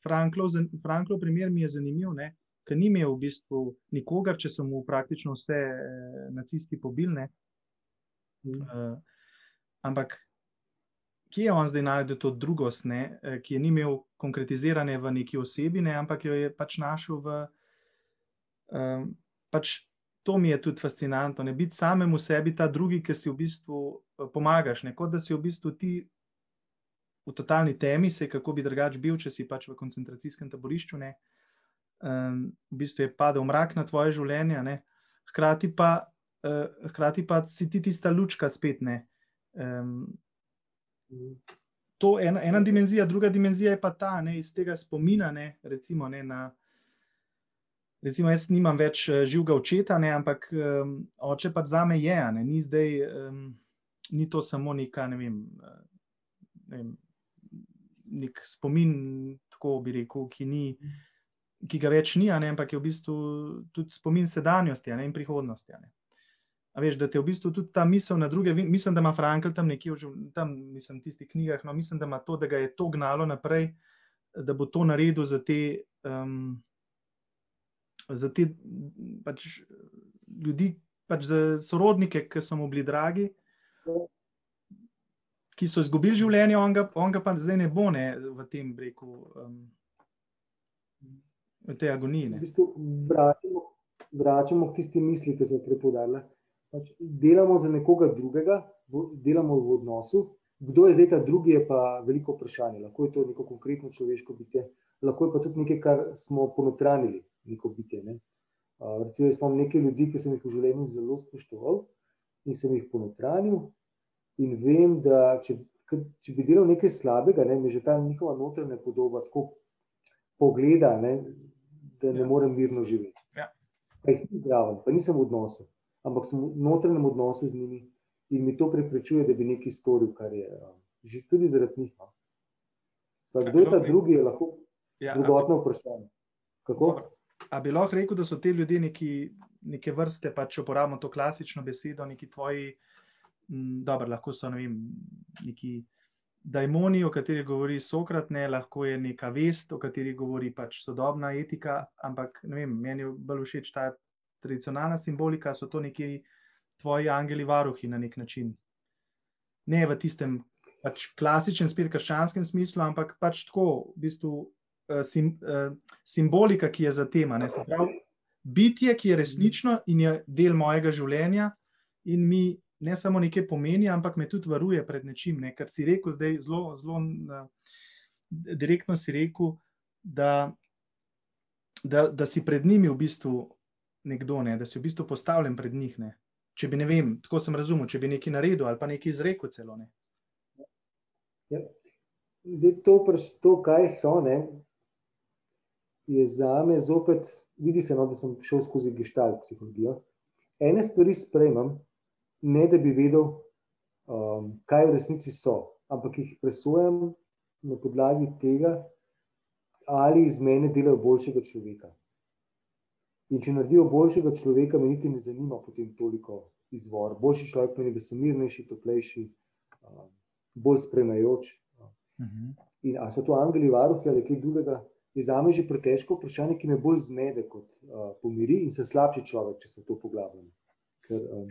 Franklov, Franklov primer mi je zanimiv, ne, ki ni imel v bistvu nikogar, če so mu praktično vse eh, nacisti pobilne. Mm. Uh, ampak kje je on zdaj najdel to drugost, ne, eh, ki je ni imel konkretizirane v neki osebi, ne, ampak jo je pač našel v. Um, pač to mi je tudi fascinantno, ne biti samemu sebi ta drugi, ki si v bistvu eh, pomagaš. Ne, kot da si v bistvu ti v totalni temi, se kako bi drugač bil, če si pač v koncentracijskem taborišču. Ne, um, v bistvu je padel mrak na tvoje življenje, ne, hkrati, pa, uh, hkrati pa si ti tista lučka spet. Ne, um, To je ena, ena dimenzija, druga dimenzija je pa ta, ne, iz tega spomina. Ne, recimo, ne, na, recimo, jaz nimam več uh, živega očeta, ne, ampak um, oče pa za me je. Ne, ni, zdaj, um, ni to samo neka, ne vem, uh, ne vem, nek spomin, tako bi rekel, ki, ni, ki ga več ni, ne, ampak je v bistvu tudi spomin sedanjosti ne, in prihodnosti. Ne. A veš, da te v bistvu tudi ta misel na druge, mislim, da ima Frankl tam nekje v tam, mislim, tistih knjigah, no, mislim, da ima to, da ga je to gnalo naprej, da bo to naredil za te. Um, za te pač, ljudi, pač za sorodnike, ki so mu bili dragi, ki so izgubili življenje, on ga, on ga pa zdaj ne bo ne, v tem breku, um, v tej agoniji. V bistvu vračamo, vračamo k tisti misli, ki so prepodarjali. Pač delamo za nekoga drugega, delamo v odnosu. Kdo je zdaj ta drugi, je pa veliko vprašanje. Lahko je to neko konkretno človeško bitje, lahko je pa tudi nekaj, kar smo ponotranili neko bitje. Ne. Uh, recimo, jaz imam nekaj ljudi, ki sem jih v življenju zelo spoštoval in sem jih ponotranil. In vem, da če, če bi delal nekaj slabega, ne, mi že ta njihova notranja podoba tako pogleda, ne, da ne ja. morem mirno živeti. Ja. Pa jih ni zdravo, pa nisem v odnosu, ampak sem v notranjem odnosu z njimi in mi to preprečuje, da bi nekaj storil, kar je že tudi zaradi njih. No. Kdo je ta drugi, je lahko ja, drugotno vprašanje. Kako? A bi lahko rekel, da so ti ljudje neki, neke vrste, pa če uporabimo to klasično besedo, neki tvoji, dobro, lahko so ne vem, neki daimoni, o katerih govori Sokrat, ne, lahko je neka vest, o kateri govori pač sodobna etika, ampak ne vem, meni je bolj všeč ta tradicionalna simbolika, so to neki tvoji angeli varuhi na nek način. Ne v tistem pač klasičnem, spet krščanskem smislu, ampak pač tako, v bistvu Eh, sim, uh, simbolika, ki je za tem. Bitje, ki je resnično in je del mojega življenja, in mi ne samo nekaj pomeni, ampak me tudi varuje pred nečim. Ne? Kar si rekel, zdaj zelo, zelo direktno si rekel, da, da, da si pred njimi v bistvu nekdo, ne? da si v bistvu postavljen pred njih. Ne? Če bi ne vem, tako sem razumel, če bi nekaj naredil ali pa nekaj izrekel celo. Ne? Ja. Zdaj, to, to, kaj so, ne, je za me zopet, vidi se, no, da sem šel skozi gestalt psihologijo. Ene stvari sprejemam, ne da bi vedel, um, kaj v resnici so, ampak jih presojam na podlagi tega, ali iz mene delajo boljšega človeka. In če naredijo boljšega človeka, me niti ne zanima potem toliko izvor. Boljši človek pomeni, da sem mirnejši, toplejši, um, bolj spremajoč. Uh mhm. -huh. In ali so to angeli, varuhi ali kaj drugega, je za me že pretežko vprašanje, ki me bolj zmede kot uh, pomiri in sem slabši človek, če se v to poglabljam. Ker, um,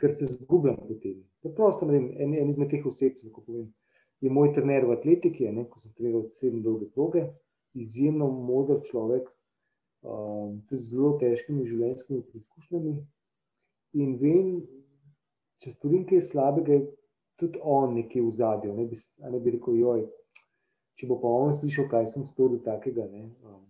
ker se zgubljam po tem. Preprosto, vem, en, en izmed teh oseb, ko povem, je moj trener v atletiki, ne, ko sem treniral sedem dolge proge, izjemno moder človek, um, tudi z zelo težkimi življenjskimi preizkušnjami. In vem, če storim kaj slabega, je tudi on nekje v zadju. Ne, ne bi rekel, joj, če bo pa on slišal, kaj sem storil takega, ne, um,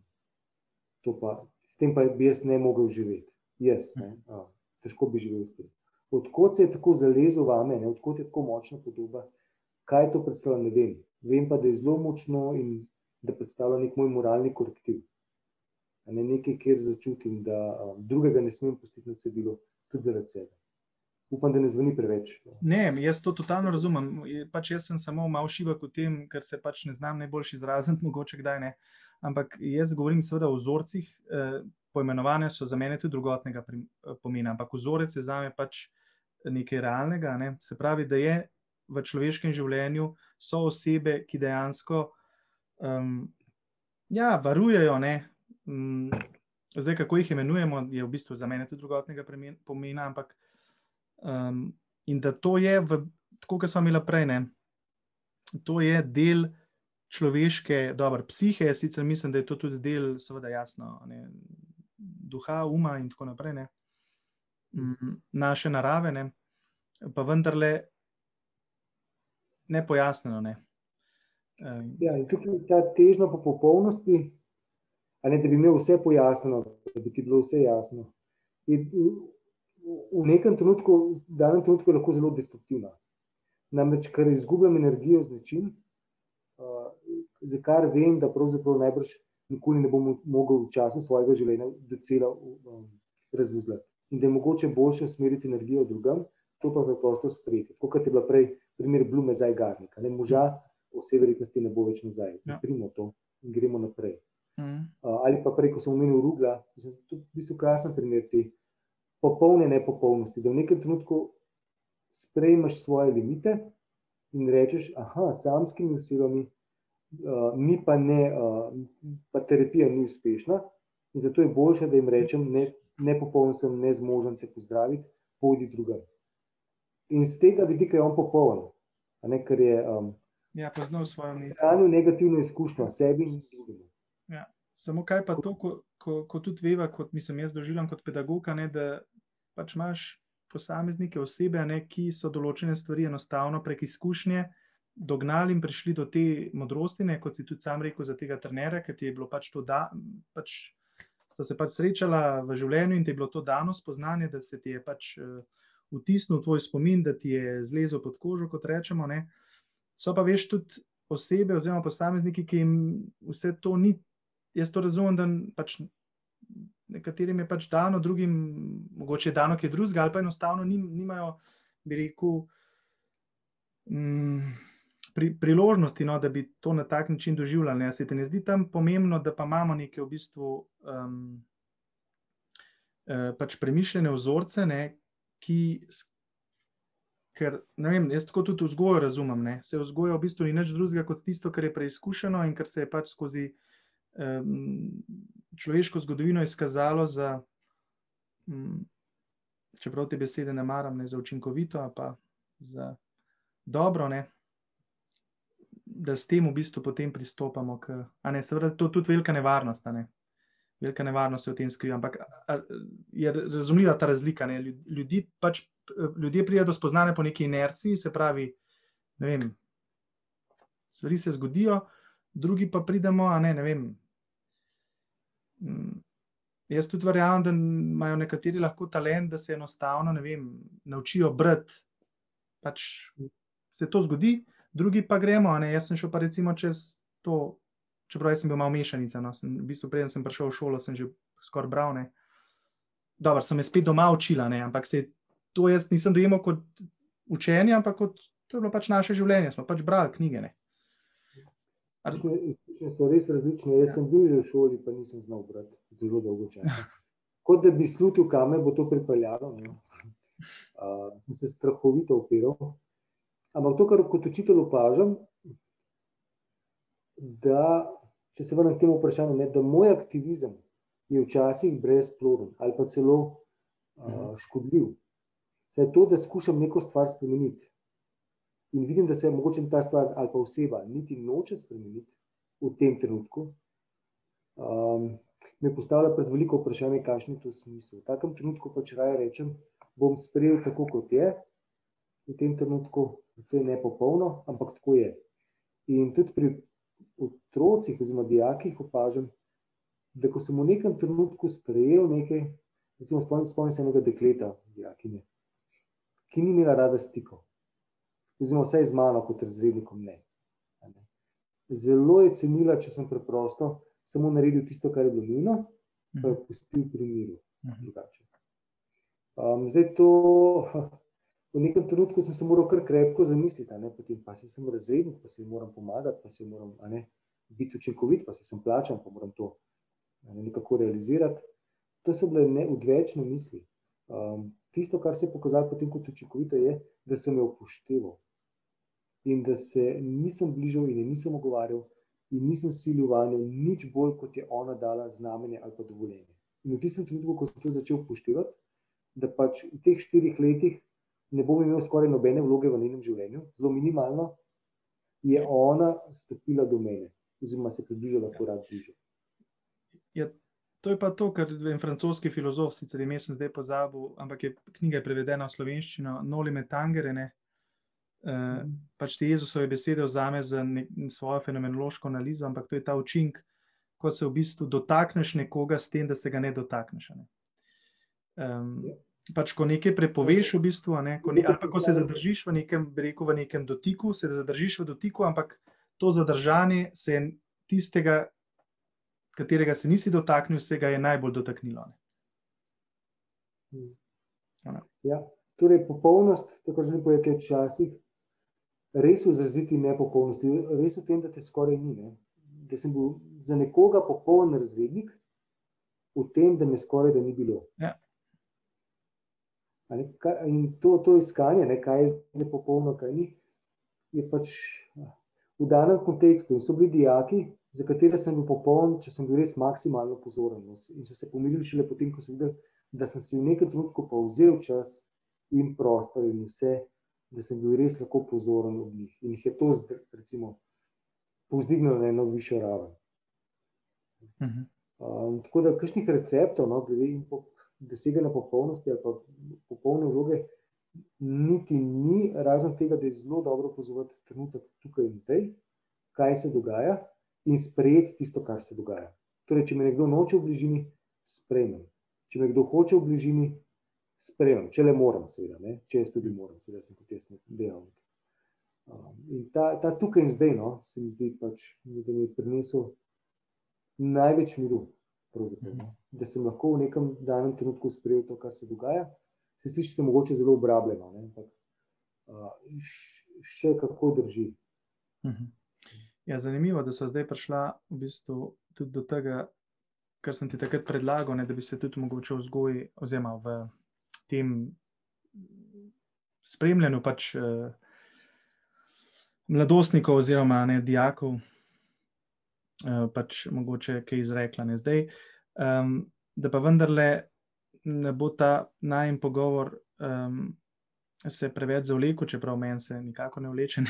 pa, s tem pa bi jaz ne mogel živeti. Jaz, ne, um, težko bi živel s tem. Odkot se je tako zalezel vame, ne, odkot je tako močna podoba, kaj to predstavlja, ne vem. Vem pa, da je zelo močno in da predstavlja nek moj moralni korektiv. Ne nekaj, kjer začutim, da um, drugega ne smem pustiti na cedilu, tudi zaradi sebe. Upam, da ne zveni preveč. Ne, jaz to totalno razumem. Pač jaz sem samo malo šibak v tem, ker se pač ne znam najbolj izraziti, mogoče kdaj ne. Ampak jaz govorim seveda o vzorcih, eh, poimenovane so za mene tudi drugotnega eh, pomena. Ampak vzorec je za me pač nekaj realnega. Ne? Se pravi, da je v človeškem življenju so osebe, ki dejansko um, ja, varujejo. Um, zdaj, kako jih imenujemo, je v bistvu za mene tudi drugotnega pomena, ampak um, in da to je, v, tako kot smo imeli prej, ne, to je del človeške, dobro, psihe, sicer mislim, da je to tudi del, seveda, jasno, ne, duha, uma in tako naprej, ne, naše narave, ne, pa vendarle ne pojasneno. Ne. Ja, in tukaj je ta težnja po popolnosti, ne, da bi imel vse pojasneno, da bi ti bilo vse jasno. Je v nekem trenutku, v danem trenutku, lahko zelo destruktivna. Namreč, ker izgubljam energijo z nečim, uh, za kar vem, da pravzaprav najbrž nikoli ne bom mogel v času svojega življenja docela um, razvizljati. In da je mogoče boljše usmeriti energijo drugam, to pa preprosto sprejeti. Kot je bila prej primer Blume za Igarnika. Ne moža, vse verjetnosti ne bo več nazaj. Zaprimo ja. to in gremo naprej. Mm. Uh, ali pa prej, ko sem omenil Rugla, je to v bistvu krasen primer te popolne nepopolnosti, da v nekem trenutku sprejmeš svoje limite in rečeš, aha, samskimi osebami, uh, mi pa ne, uh, pa terapija ni uspešna in zato je boljše, da jim rečem, ne, nepopoln sem, ne zmožen te pozdraviti, pojdi drugam. In z tega vidika je on popoln, ne, ker je um, ja, poznal svojo. Hranil negativno izkušnjo sebi in drugim. Ja. Samo kaj pa to, ko, ko, ko tudi veva, kot mislim jaz doživljam kot pedagoga, ne, da pač imaš posameznike, osebe, ne, ki so določene stvari enostavno prek izkušnje dognali in prišli do te modrosti, ne, kot si tudi sam rekel, za tega trenera, ker ti je bilo pač to, da pač, sta se pač srečala v življenju in ti je bilo to dano spoznanje, da se ti je pač uh, vtisnil tvoj spomin, da ti je zlezel pod kožo, kot rečemo. Ne. So pa veš tudi osebe oziroma posamezniki, ki jim vse to ni. Jaz to razumem, da pač nekaterim je pač dano, drugim mogoče je dano, ki je drugega, ali pa enostavno nim, nimajo, bi rekel, mm, pri, priložnosti, no, da bi to na tak način doživljali. Se ti ne zdi tam pomembno, da pa imamo neke v bistvu um, uh, pač premišljene vzorce, ne, ki. Ker, ne vem, jaz tako tudi vzgojo razumem. Ne? Se vzgoja v bistvu ni nič drugega kot tisto, kar je preizkušeno in kar se je pač skozi človeško zgodovino izkazalo za, čeprav te besede ne maram, ne za učinkovito, pa za dobro, ne, da s tem v bistvu potem pristopamo. K, ne, seveda, to je tudi velika nevarnost. Ne. Velika nevarnost se v tem skriva, ampak je razumljiva ta razlika. Ne. Ljudi pač, ljudje prijajo do spoznanja po neki inerciji, se pravi, ne vem, stvari se zgodijo, drugi pa pridemo, a ne, ne vem, jaz tudi verjamem, da imajo nekateri lahko talent, da se enostavno vem, naučijo brati. Pač se to zgodi, drugi pa gremo. Ne? Jaz sem šel pa recimo čez to, čeprav sem bil malo mešanica. No? Sem, v bistvu, preden sem prišel v šolo, sem že skoraj bral. Ne? Dobro, sem me spet doma učila, ne? ampak se to jaz nisem dojemal kot učenje, ampak kot to je bilo pač naše življenje. Smo pač brali knjige. Izkušnje so res različne. Jaz sem bil že v šoli, pa nisem znal brati zelo dolgo časa. Kot da bi slutil, kam me bo to pripeljalo. Uh, sem se strahovito opiral. Ampak to, kar kot učitelj opažam, da, če se vrnem k temu vprašanju, ne, da moj aktivizem je včasih brezploden ali pa celo uh, škodljiv. Vse to, da skušam neko stvar spremeniti in vidim, da se mogoče ta stvar ali pa oseba niti noče spremeniti v tem trenutku, um, me postavlja pred veliko vprašanje, kakšen je to smisel. V takem trenutku pač raje rečem, bom sprejel tako, kot je, v tem trenutku, vse ne popolno, ampak tako je. In tudi pri otrocih, oziroma dijakih, opažam, da ko sem v nekem trenutku sprejel nekaj, recimo, spomnim se enega dekleta, dijakinje, ki ni imela rada stikov oziroma vse z mano, kot razrednikom. Ne. Zelo je cenila, če sem preprosto samo naredil tisto, kar je bilo nujno, pa je mhm. pustil pri miru. Mhm. Um, zdaj, to, v nekem trenutku sem se moral kar krepko zamisliti, ne, potem pa se sem razrednik, pa se jim moram pomagati, pa se jim moram ne, biti učinkovit, pa se sem plačan, pa moram to ne, nekako realizirati. To so bile neodvečne misli. Um, tisto, kar se je pokazalo potem kot učinkovito, je, da sem jo upošteval in da se nisem bližal in je nisem ogovarjal in nisem silil vanjo nič bolj, kot je ona dala znamenje ali pa dovoljenje. In v tistem trenutku, ko sem to začel upoštevati, da pač v teh štirih letih ne bom imel skoraj nobene vloge v njenem življenju, zelo minimalno, je ona stopila do mene, oziroma se približala korak bliže. Ja, to je pa to, kar je en francoski filozof, sicer ime sem zdaj pozabil, ampak je knjiga je prevedena v slovenščino, Noli Metangere. Ne? Uh, pač te Jezusove besede vzame za ne, svojo fenomenološko analizo, ampak to je ta učink, ko se v bistvu dotakneš nekoga s tem, da se ga ne dotakneš. Ne? Um, pač, ko nekaj prepoveš, v bistvu, ne, ko, ne, ali pa ko se zadržiš v nekem, rekel, v nekem dotiku, se zadržiš v dotiku, ampak to zadržanje se je tistega, katerega se nisi dotaknil, se ga je najbolj dotaknilo. Ja, torej, popolnost, tako že povedati, je včasih res vzraziti nepopolnosti, res v tem, da te skoraj ni. Ne? Da sem bil za nekoga popoln razvednik, v tem, da me skoraj da ni bilo. Ja. In to, to iskanje, ne, kaj je zdaj popolno, kaj ni, je pač v danem kontekstu. In so bili dijaki, za katere sem bil popoln, če sem bil res maksimalno pozoren. In so se pomirili šele potem, ko sem videl, da sem si v nekem trenutku pa vzel čas in prostor in vse, da sem bil res lahko pozoren ob njih. In jih je to, recimo, povzdignilo na eno višjo raven. Uh -huh. um, tako da, kakšnih receptov, no, glede in po, doseganja popolnosti ali pa popolne vloge, niti ni, razen tega, da je zelo dobro pozoriti trenutek tukaj in zdaj, kaj se dogaja, in sprejeti tisto, kar se dogaja. Torej, če me nekdo noče v bližini, sprejmem. Če me kdo hoče v bližini, sprejmem. Če le moram, seveda, ne? če jaz tudi moram, seveda sem kot jaz dejavnik. Um, in ta, ta tukaj in zdaj, no, se mi zdi, pač, da mi je prinesel največ miru no. Da sem lahko v nekem danem trenutku sprejel to, kar se dogaja. Se sliši se mogoče zelo obrabljeno, ampak uh, še kako drži. Mhm. Ja, zanimivo je, da so zdaj prišla v bistvu tudi do tega, kar sem ti takrat predlagal, ne, da bi se tudi mogoče v vzgoji, oziroma v tem spremljanju pač, eh, mladostnikov, oziroma ne, dijakov, Eh, pač mogoče kaj izrekla. Ne. Zdaj, um, da pa vendarle ne bo ta najem pogovor um, se preveč zavlekel, čeprav meni se nikako ne vleče.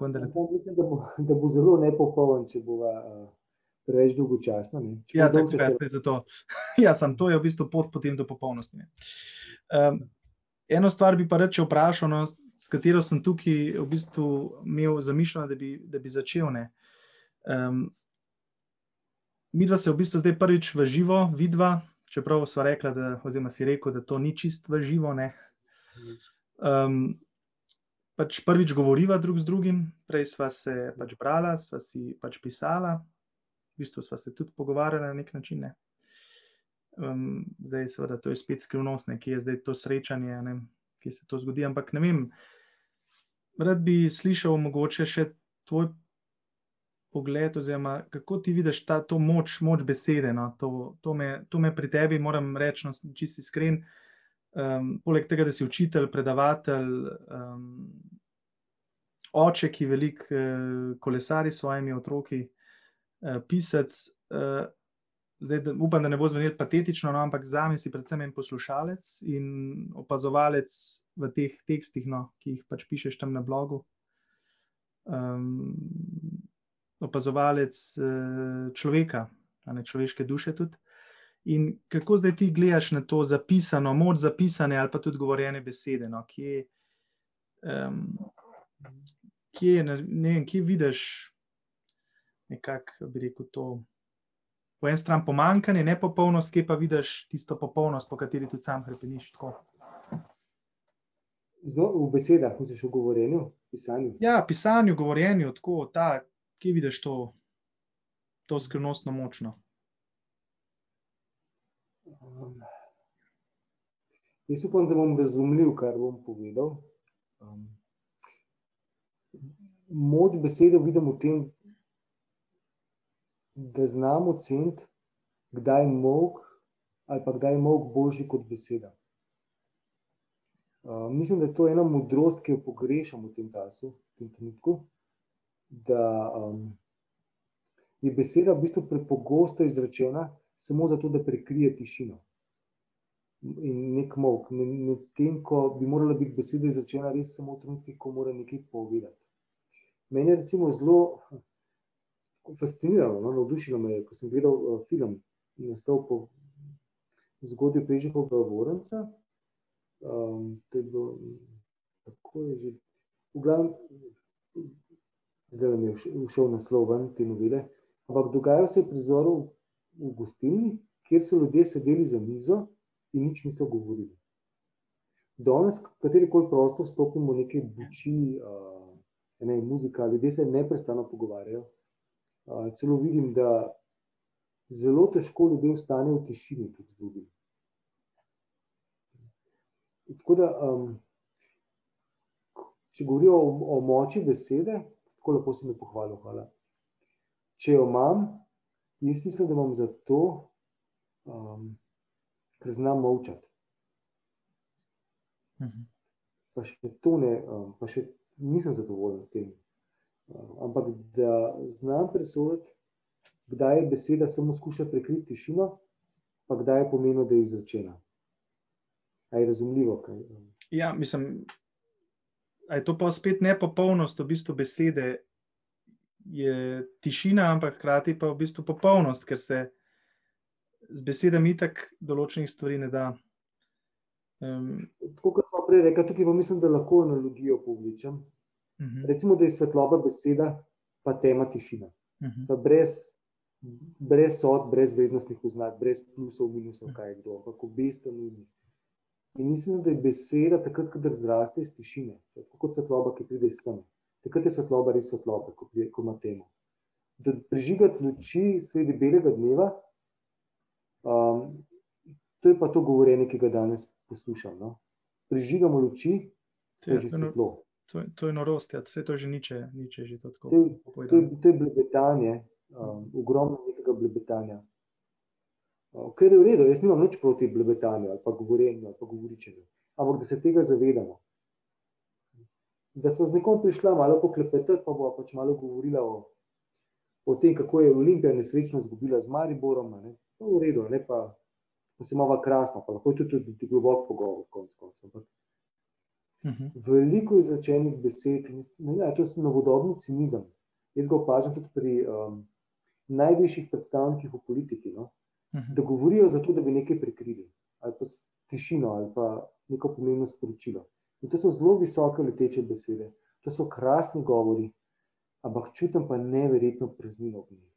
Vendarle... Mislim, da bo, da bo zelo nepopoln, če bo uh, preveč dolgočasno. Ja, tako se... je zato. ja, sem to je v bistvu pot potem do popolnosti. Um, eno stvar bi pa reče vprašal, no, s katero sem tukaj v bistvu imel zamišljeno, da bi, da bi začel. Ne. Um, mi dva se v bistvu zdaj prvič v živo vidva, čeprav smo rekli, da, oziroma si rekel, da to ni čist v živo. Um, pač prvič govoriva drug z drugim, prej sva se pač brala, sva si pač pisala, v bistvu sva se tudi pogovarjala na nek način. Ne? Um, zdaj, seveda, to je spet skrivnost, ki je zdaj to srečanje, ne, ki se to zgodi. Ampak ne vem, rad bi slišal mogoče še tvoj pogled, oziroma kako ti vidiš ta moč, moč besede. No? To, to, me, to me pri tebi, moram reči, no, čisti iskren. Um, poleg tega, da si učitelj, predavatelj, um, oče, ki veliko uh, kolesari s svojimi otroki, uh, pisec. Uh, zdaj, da, upam, da ne bo zvenelo patetično, no, ampak za me si predvsem en poslušalec in opazovalec v teh tekstih, no, ki jih pač pišeš tam na blogu. Um, opazovalec eh, človeka, ne človeške duše. Tudi. In kako zdaj ti gledaš na to zapisano, moč zapisane ali pa tudi govorjene besede? No? Kje, um, kje, ne vem, kje vidiš nekako, bi rekel, to po eni strani pomankanje, nepopolnost, kje pa vidiš tisto popolnost, po kateri tudi sam krepeniš. V besedah, misliš v govorjenju, pisanju? Ja, pisanju, govorjenju, tako, ta, kje vidiš to, to skrivnostno močno? Um, jaz upam, da bom razumljiv, kar bom povedal. Um, moč besede vidim v tem, da znamo oceniti, kdaj je mok ali pa kdaj je mok božji kot beseda. Uh, mislim, da je to ena modrost, ki jo pogrešam v tem času, v tem trenutku da um, je beseda v bistvu prepogosto izrečena, samo zato, da prekrije tišino in nek mok, medtem ko bi morala biti beseda izrečena res samo v trenutkih, ko mora nekaj povedati. Meni je recimo zelo fasciniralo, no, navdušilo me je, ko sem gledal uh, film, nastal po zgodbi Pežikova Vorenca. Um, to je bilo, kako je že, v glavnem, zdaj mi je všel naslov ven te novele, ampak dogajajo se prizorov v gostilni, kjer so ljudje sedeli za mizo in nič niso govorili. Danes, katerikoli prostor stopimo neke buči, uh, ne, muzika, ljudje se neprestano pogovarjajo. Uh, celo vidim, da zelo težko ljudje ostanejo v tišini tudi z drugim. Tako da, um, če govorijo o, o moči besede, tako lepo se mi pohvalil, hvala. Če jo imam, jaz mislim, da imam zato, um, ker znam molčati. Mhm. Pa še to ne, um, pa še nisem zadovoljen s tem. Um, ampak da znam presoditi, kdaj je beseda samo skuša prekriti tišino, pa kdaj je pomenilo, da je izrečena. A je razumljivo? Kaj? Ja, mislim, je to pa spet nepopolnost v bistvu besede. Je tišina, ampak hkrati pa v bistvu popolnost, ker se z besedami tako določenih stvari ne da. Um, Tako kot smo prej rekli, tukaj pa mislim, da lahko analogijo povličem. Uh mhm. -huh. Recimo, da je svetloba beseda, pa tema tišina. Uh. -huh. brez, brez sod, brez vrednostnih oznak, brez plusov, minusov, kaj je kdo, kako beste nujni. In mislim, da je beseda takrat, ko zraste iz tišine, kot svetloba, ki pride iz tam. Takrat je svetloba res svetloba, ko, ko ima temo. Da prižigati luči sredi belega dneva, um, to je pa to govorjenje, ki ga danes poslušam. No? Prižigamo luči, to je že svetlo. To to je norost, ja. vse to že niče, niče že to tako. To je, to je, to je blebetanje, um, ogromno nekega blebetanja. Ker je v redu, jaz nimam nič proti blebetanju ali pa govorjenju ali pa govoričenju, ampak da se tega zavedamo. Da smo z nekom prišli malo poklepetati, pa bo pač malo govorila o, o tem, kako je Olimpija nesrečno izgubila z Mariborom. Ne? To je v redu, ne pa, pa se malo krasno, pa lahko je tudi, tudi globok pogovor, konc koncev. Uh mhm. -huh. Veliko izrečenih besed, ne, ne, to je novodobni cinizem. Jaz ga opažam tudi pri um, najvišjih predstavnikih v politiki. No? Da govorijo zato, da bi nekaj prekrili, ali pa tišino, ali pa neko pomembno sporočilo. In to so zelo visoke leteče besede, to so krasni govori, ampak čutim pa neverjetno praznino v njih.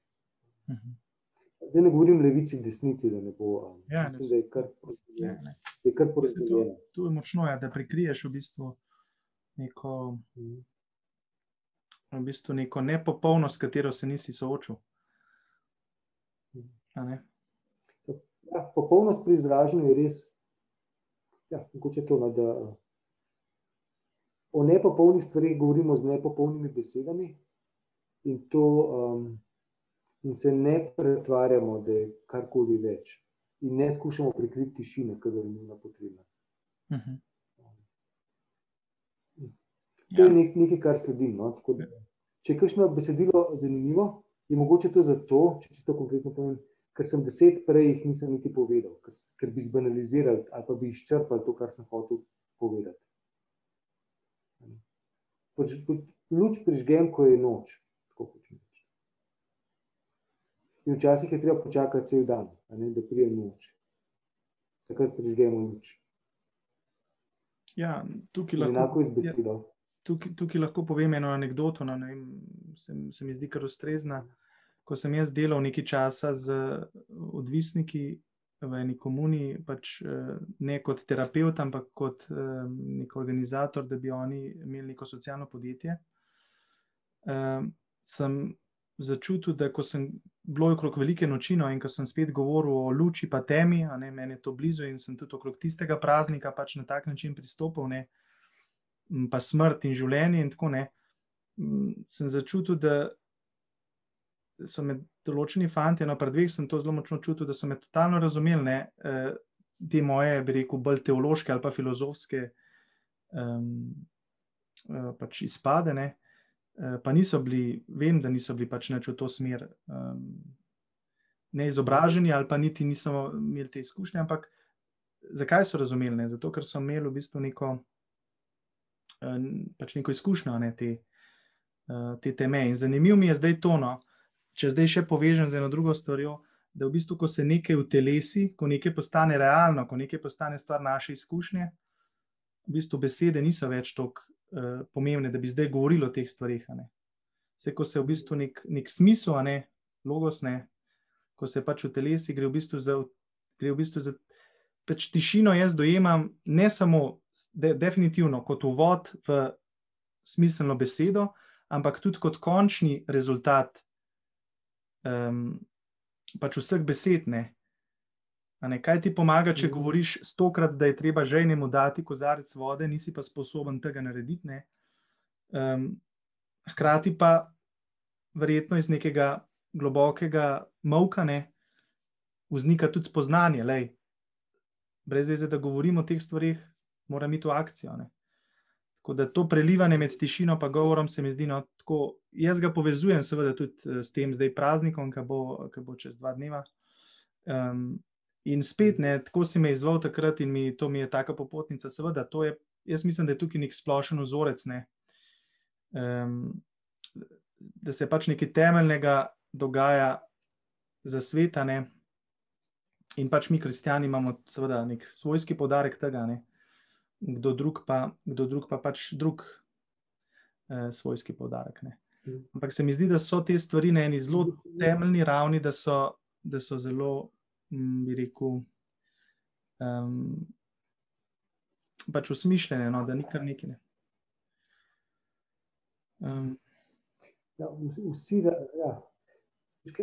Zdaj ne govorim levici, desnici, da ne bo. Ja, mislim, da je kar porazdeljeno. Tu je močno, ja, da prikriješ v bistvu neko, v bistvu neko nepopolnost, s katero se nisi soočil. Ne? Ja, popolnost pri izražanju je res, ja, mogoče to, no, da o nepopolnih stvarih govorimo z nepopolnimi besedami in, to, um, in se ne pretvarjamo, da je karkoli več in ne skušamo prikriti tišine, kadar je nujno potrebno. Uh mhm. -huh. To je ja. nek, nekaj, kar sledim. No? Da, če je kakšno besedilo zanimivo, je mogoče to zato, če čisto konkretno povem, ker sem deset prej jih nisem niti povedal, ker, ker bi zbanalizirali ali pa bi izčrpali to, kar sem hotel povedati. Luč prižgem, ko je noč. In včasih je treba počakati cel dan, ne, da prije noč. Takrat prižgemo luč. Ja, tukaj lahko, enako iz besedo. Ja, tukaj, tukaj lahko povem eno anegdoto, no, ne, se, se mi zdi kar ustrezna. Uh, ko sem jaz delal nekaj časa z odvisniki v eni komuni, pač eh, ne kot terapeut, ampak kot eh, nek organizator, da bi oni imeli neko socialno podjetje, eh, sem začutil, da ko sem bilo okrog velike noči no, in ko sem spet govoril o luči pa temi, a ne meni je to blizu in sem tudi okrog tistega praznika pač na tak način pristopil, ne, pa smrt in življenje in tako ne. Sem začutil, da so me določeni fanti, no, pred dveh sem to zelo močno čutil, da so me totalno razumeli, ne, eh, te moje, bi rekel, bolj teološke ali pa filozofske um, pač izpadene, eh, pa niso bili, vem, da niso bili pač neč v to smer. Um, neizobraženi ali pa niti niso imeli te izkušnje. Ampak zakaj so razumeli? Ne? Zato, ker so imeli v bistvu neko, eh, pač neko izkušnjo ne, te, eh, te teme. In zanimivo mi je zdaj tono, če zdaj še povežem z eno drugo stvarjo. Da, v bistvu, ko se nekaj v telesi, ko nekaj postane realno, ko nekaj postane stvar naše izkušnje, v bistvu besede niso več tako uh, pomembne, da bi zdaj govorili o teh stvarih. Vse, ko se v bistvu nek, nek smisel, ne, logos, ne, ko se pač v telesi gre v bistvu za, gre v bistvu za pač tišino, jaz dojemam ne samo de, definitivno kot uvod v smiselno besedo, ampak tudi kot končni rezultat um, pač vseh besed. Ne. Ne, kaj ti pomaga, če mhm. govoriš stokrat, da je treba ženemu dati kozarec vode, nisi pa sposoben tega narediti? Um, hkrati pa, verjetno iz nekega globokega mavka, ne, vznika tudi spoznanje. Lej, brez veze, da govorimo o teh stvarih, mora imeti akcijo. Ne. Tako da to prelivanje med tišino in govorom se mi zdi, no, tako jaz ga povezujem, seveda, tudi eh, s tem zdaj praznikom, ki bo, bo čez dva dneva. Um, in spet, ne, tako si me izval takrat in mi, to mi je taka popotnica. Seveda, je, jaz mislim, da je tukaj nek splošen vzorec, ne, um, da se pač nekaj temeljnega dogaja za sveta. Ne, in pač mi, kristijani, imamo seveda nek svojski podarek tega. Ne, kdo drug pa, kdo drug pa pač drug eh, svojski podarek. Ne. Mm. Ampak se mi zdi, da so te stvari na eni zelo temeljni ravni, da so, da so zelo, m, mm, bi rekel, um, pač usmišljene, no, da ni kar nekaj. Ne. Um, ja, vsi, da, ja.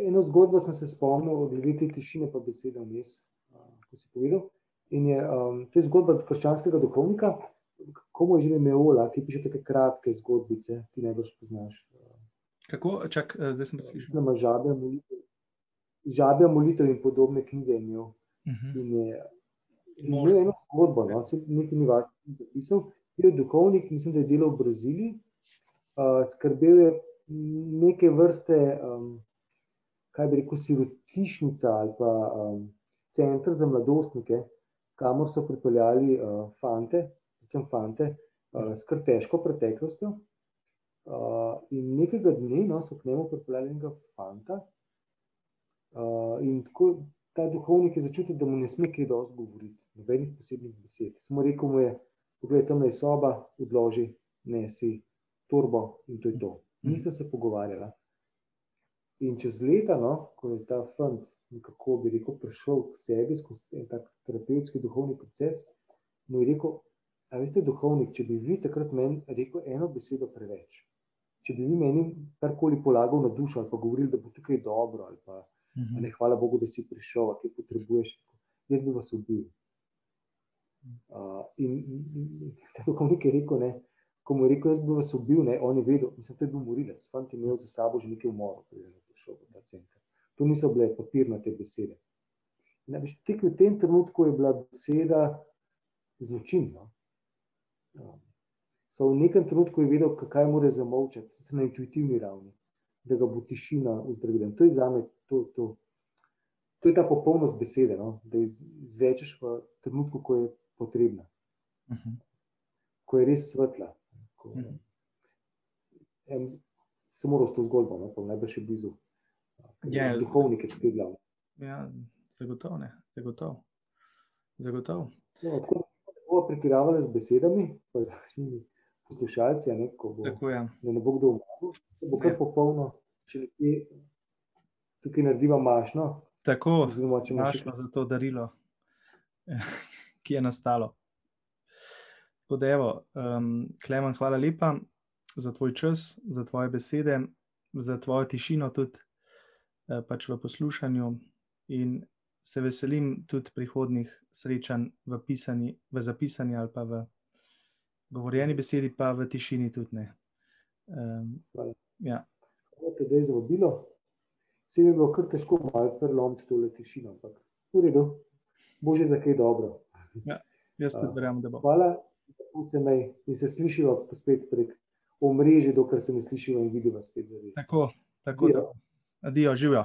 Eno zgodbo sem se spomnil, glede te tišine, pa besede vmes, ko si povedal. In je, um, to je zgodba krščanskega duhovnika, komu je že imeola, ki piše tako kratke zgodbice, ti najbolj poznaš. Kako, čak, eh, zdaj sem prišel. Znamo žabe molitev, žabe molitev in podobne knjige imel. Uh mhm. -huh. In je imel eno zgodbo, no, se nekaj ni važno zapisal. Bil je duhovnik, mislim, da je delal v Braziliji, uh, skrbel je neke vrste, um, kaj bi rekel, sirotišnica ali pa um, center za mladostnike, kamor so pripeljali uh, fante, predvsem fante, uh, s kar težko preteklostjo. Uh, in nekega dne no, so k njemu pripeljali enega fanta, uh, in tako ta duhovnik je začutil, da mu ne sme kaj dosti govoriti, nobenih posebnih besed. Samo rekel mu je: Poglej, tam je soba, odloži, ne si torbo in to je to. Mhm. Niste se pogovarjali. In čez leta, no, ko je ta fant nekako bi rekel, prišel k sebi skozi en tak terapevtski duhovni proces, mu je rekel: A veste, duhovnik, če bi vi takrat meni rekel eno besedo preveč, če bi vi meni karkoli polagal na dušo ali pa govorili, da bo tukaj dobro, ali pa mhm. ne, hvala Bogu, da si prišel, a kaj potrebuješ, jaz bi vas ubil. Uh, in, in, in ta duhovnik je rekel, ne ko mu je rekel, jaz bi vas ubil, ne, on je vedel, mislim, da je bil morilec, fant je imel za sabo že nekaj umorov, preden je prišel v ta center. To niso bile papirnate besede. Veš, tik v tem trenutku je bila beseda zločinna. No. So v nekem trenutku je vedel, kaj mora zamovčati, se na intuitivni ravni, da ga bo tišina uzdravila. To je za me, to, to, to je ta popolnost besede, no? da izrečeš v trenutku, ko je potrebna, uh mhm. -huh. ko je res svetla. Mhm. En, se moral s to zgodbo, no, najbrž je blizu. Ja, duhovnik je tudi glavni. Ja, zagotovo ne, zagotovo. zagotovo. No, tako da bomo pretiravali z besedami, pa z poslušalci, ne, bo, tako, ja. da ne bo kdo umrl, da bo kar ja. popolno, če nekje tukaj narediva mašno. Tako, mašno še... za to darilo, ki je nastalo. Tako da, evo, um, Klemen, hvala lepa za tvoj čas, za tvoje besede, za tvojo tišino tudi pač v poslušanju. In se veselim tudi prihodnih srečanj v, pisani, v zapisani ali pa v govorjeni besedi, pa v tišini tudi. Um, hvala. Ja. Hvala te, da je zvabilo. Vse je bilo kar težko, malo prelomiti tole tišino, ampak v redu, bo že za kaj dobro. Ja, jaz tudi verjamem, da bo. Hvala se me in se slišijo spet prek omrežja, dokler se ne slišijo in vidijo spet. Tako, tako. Adijo, živijo.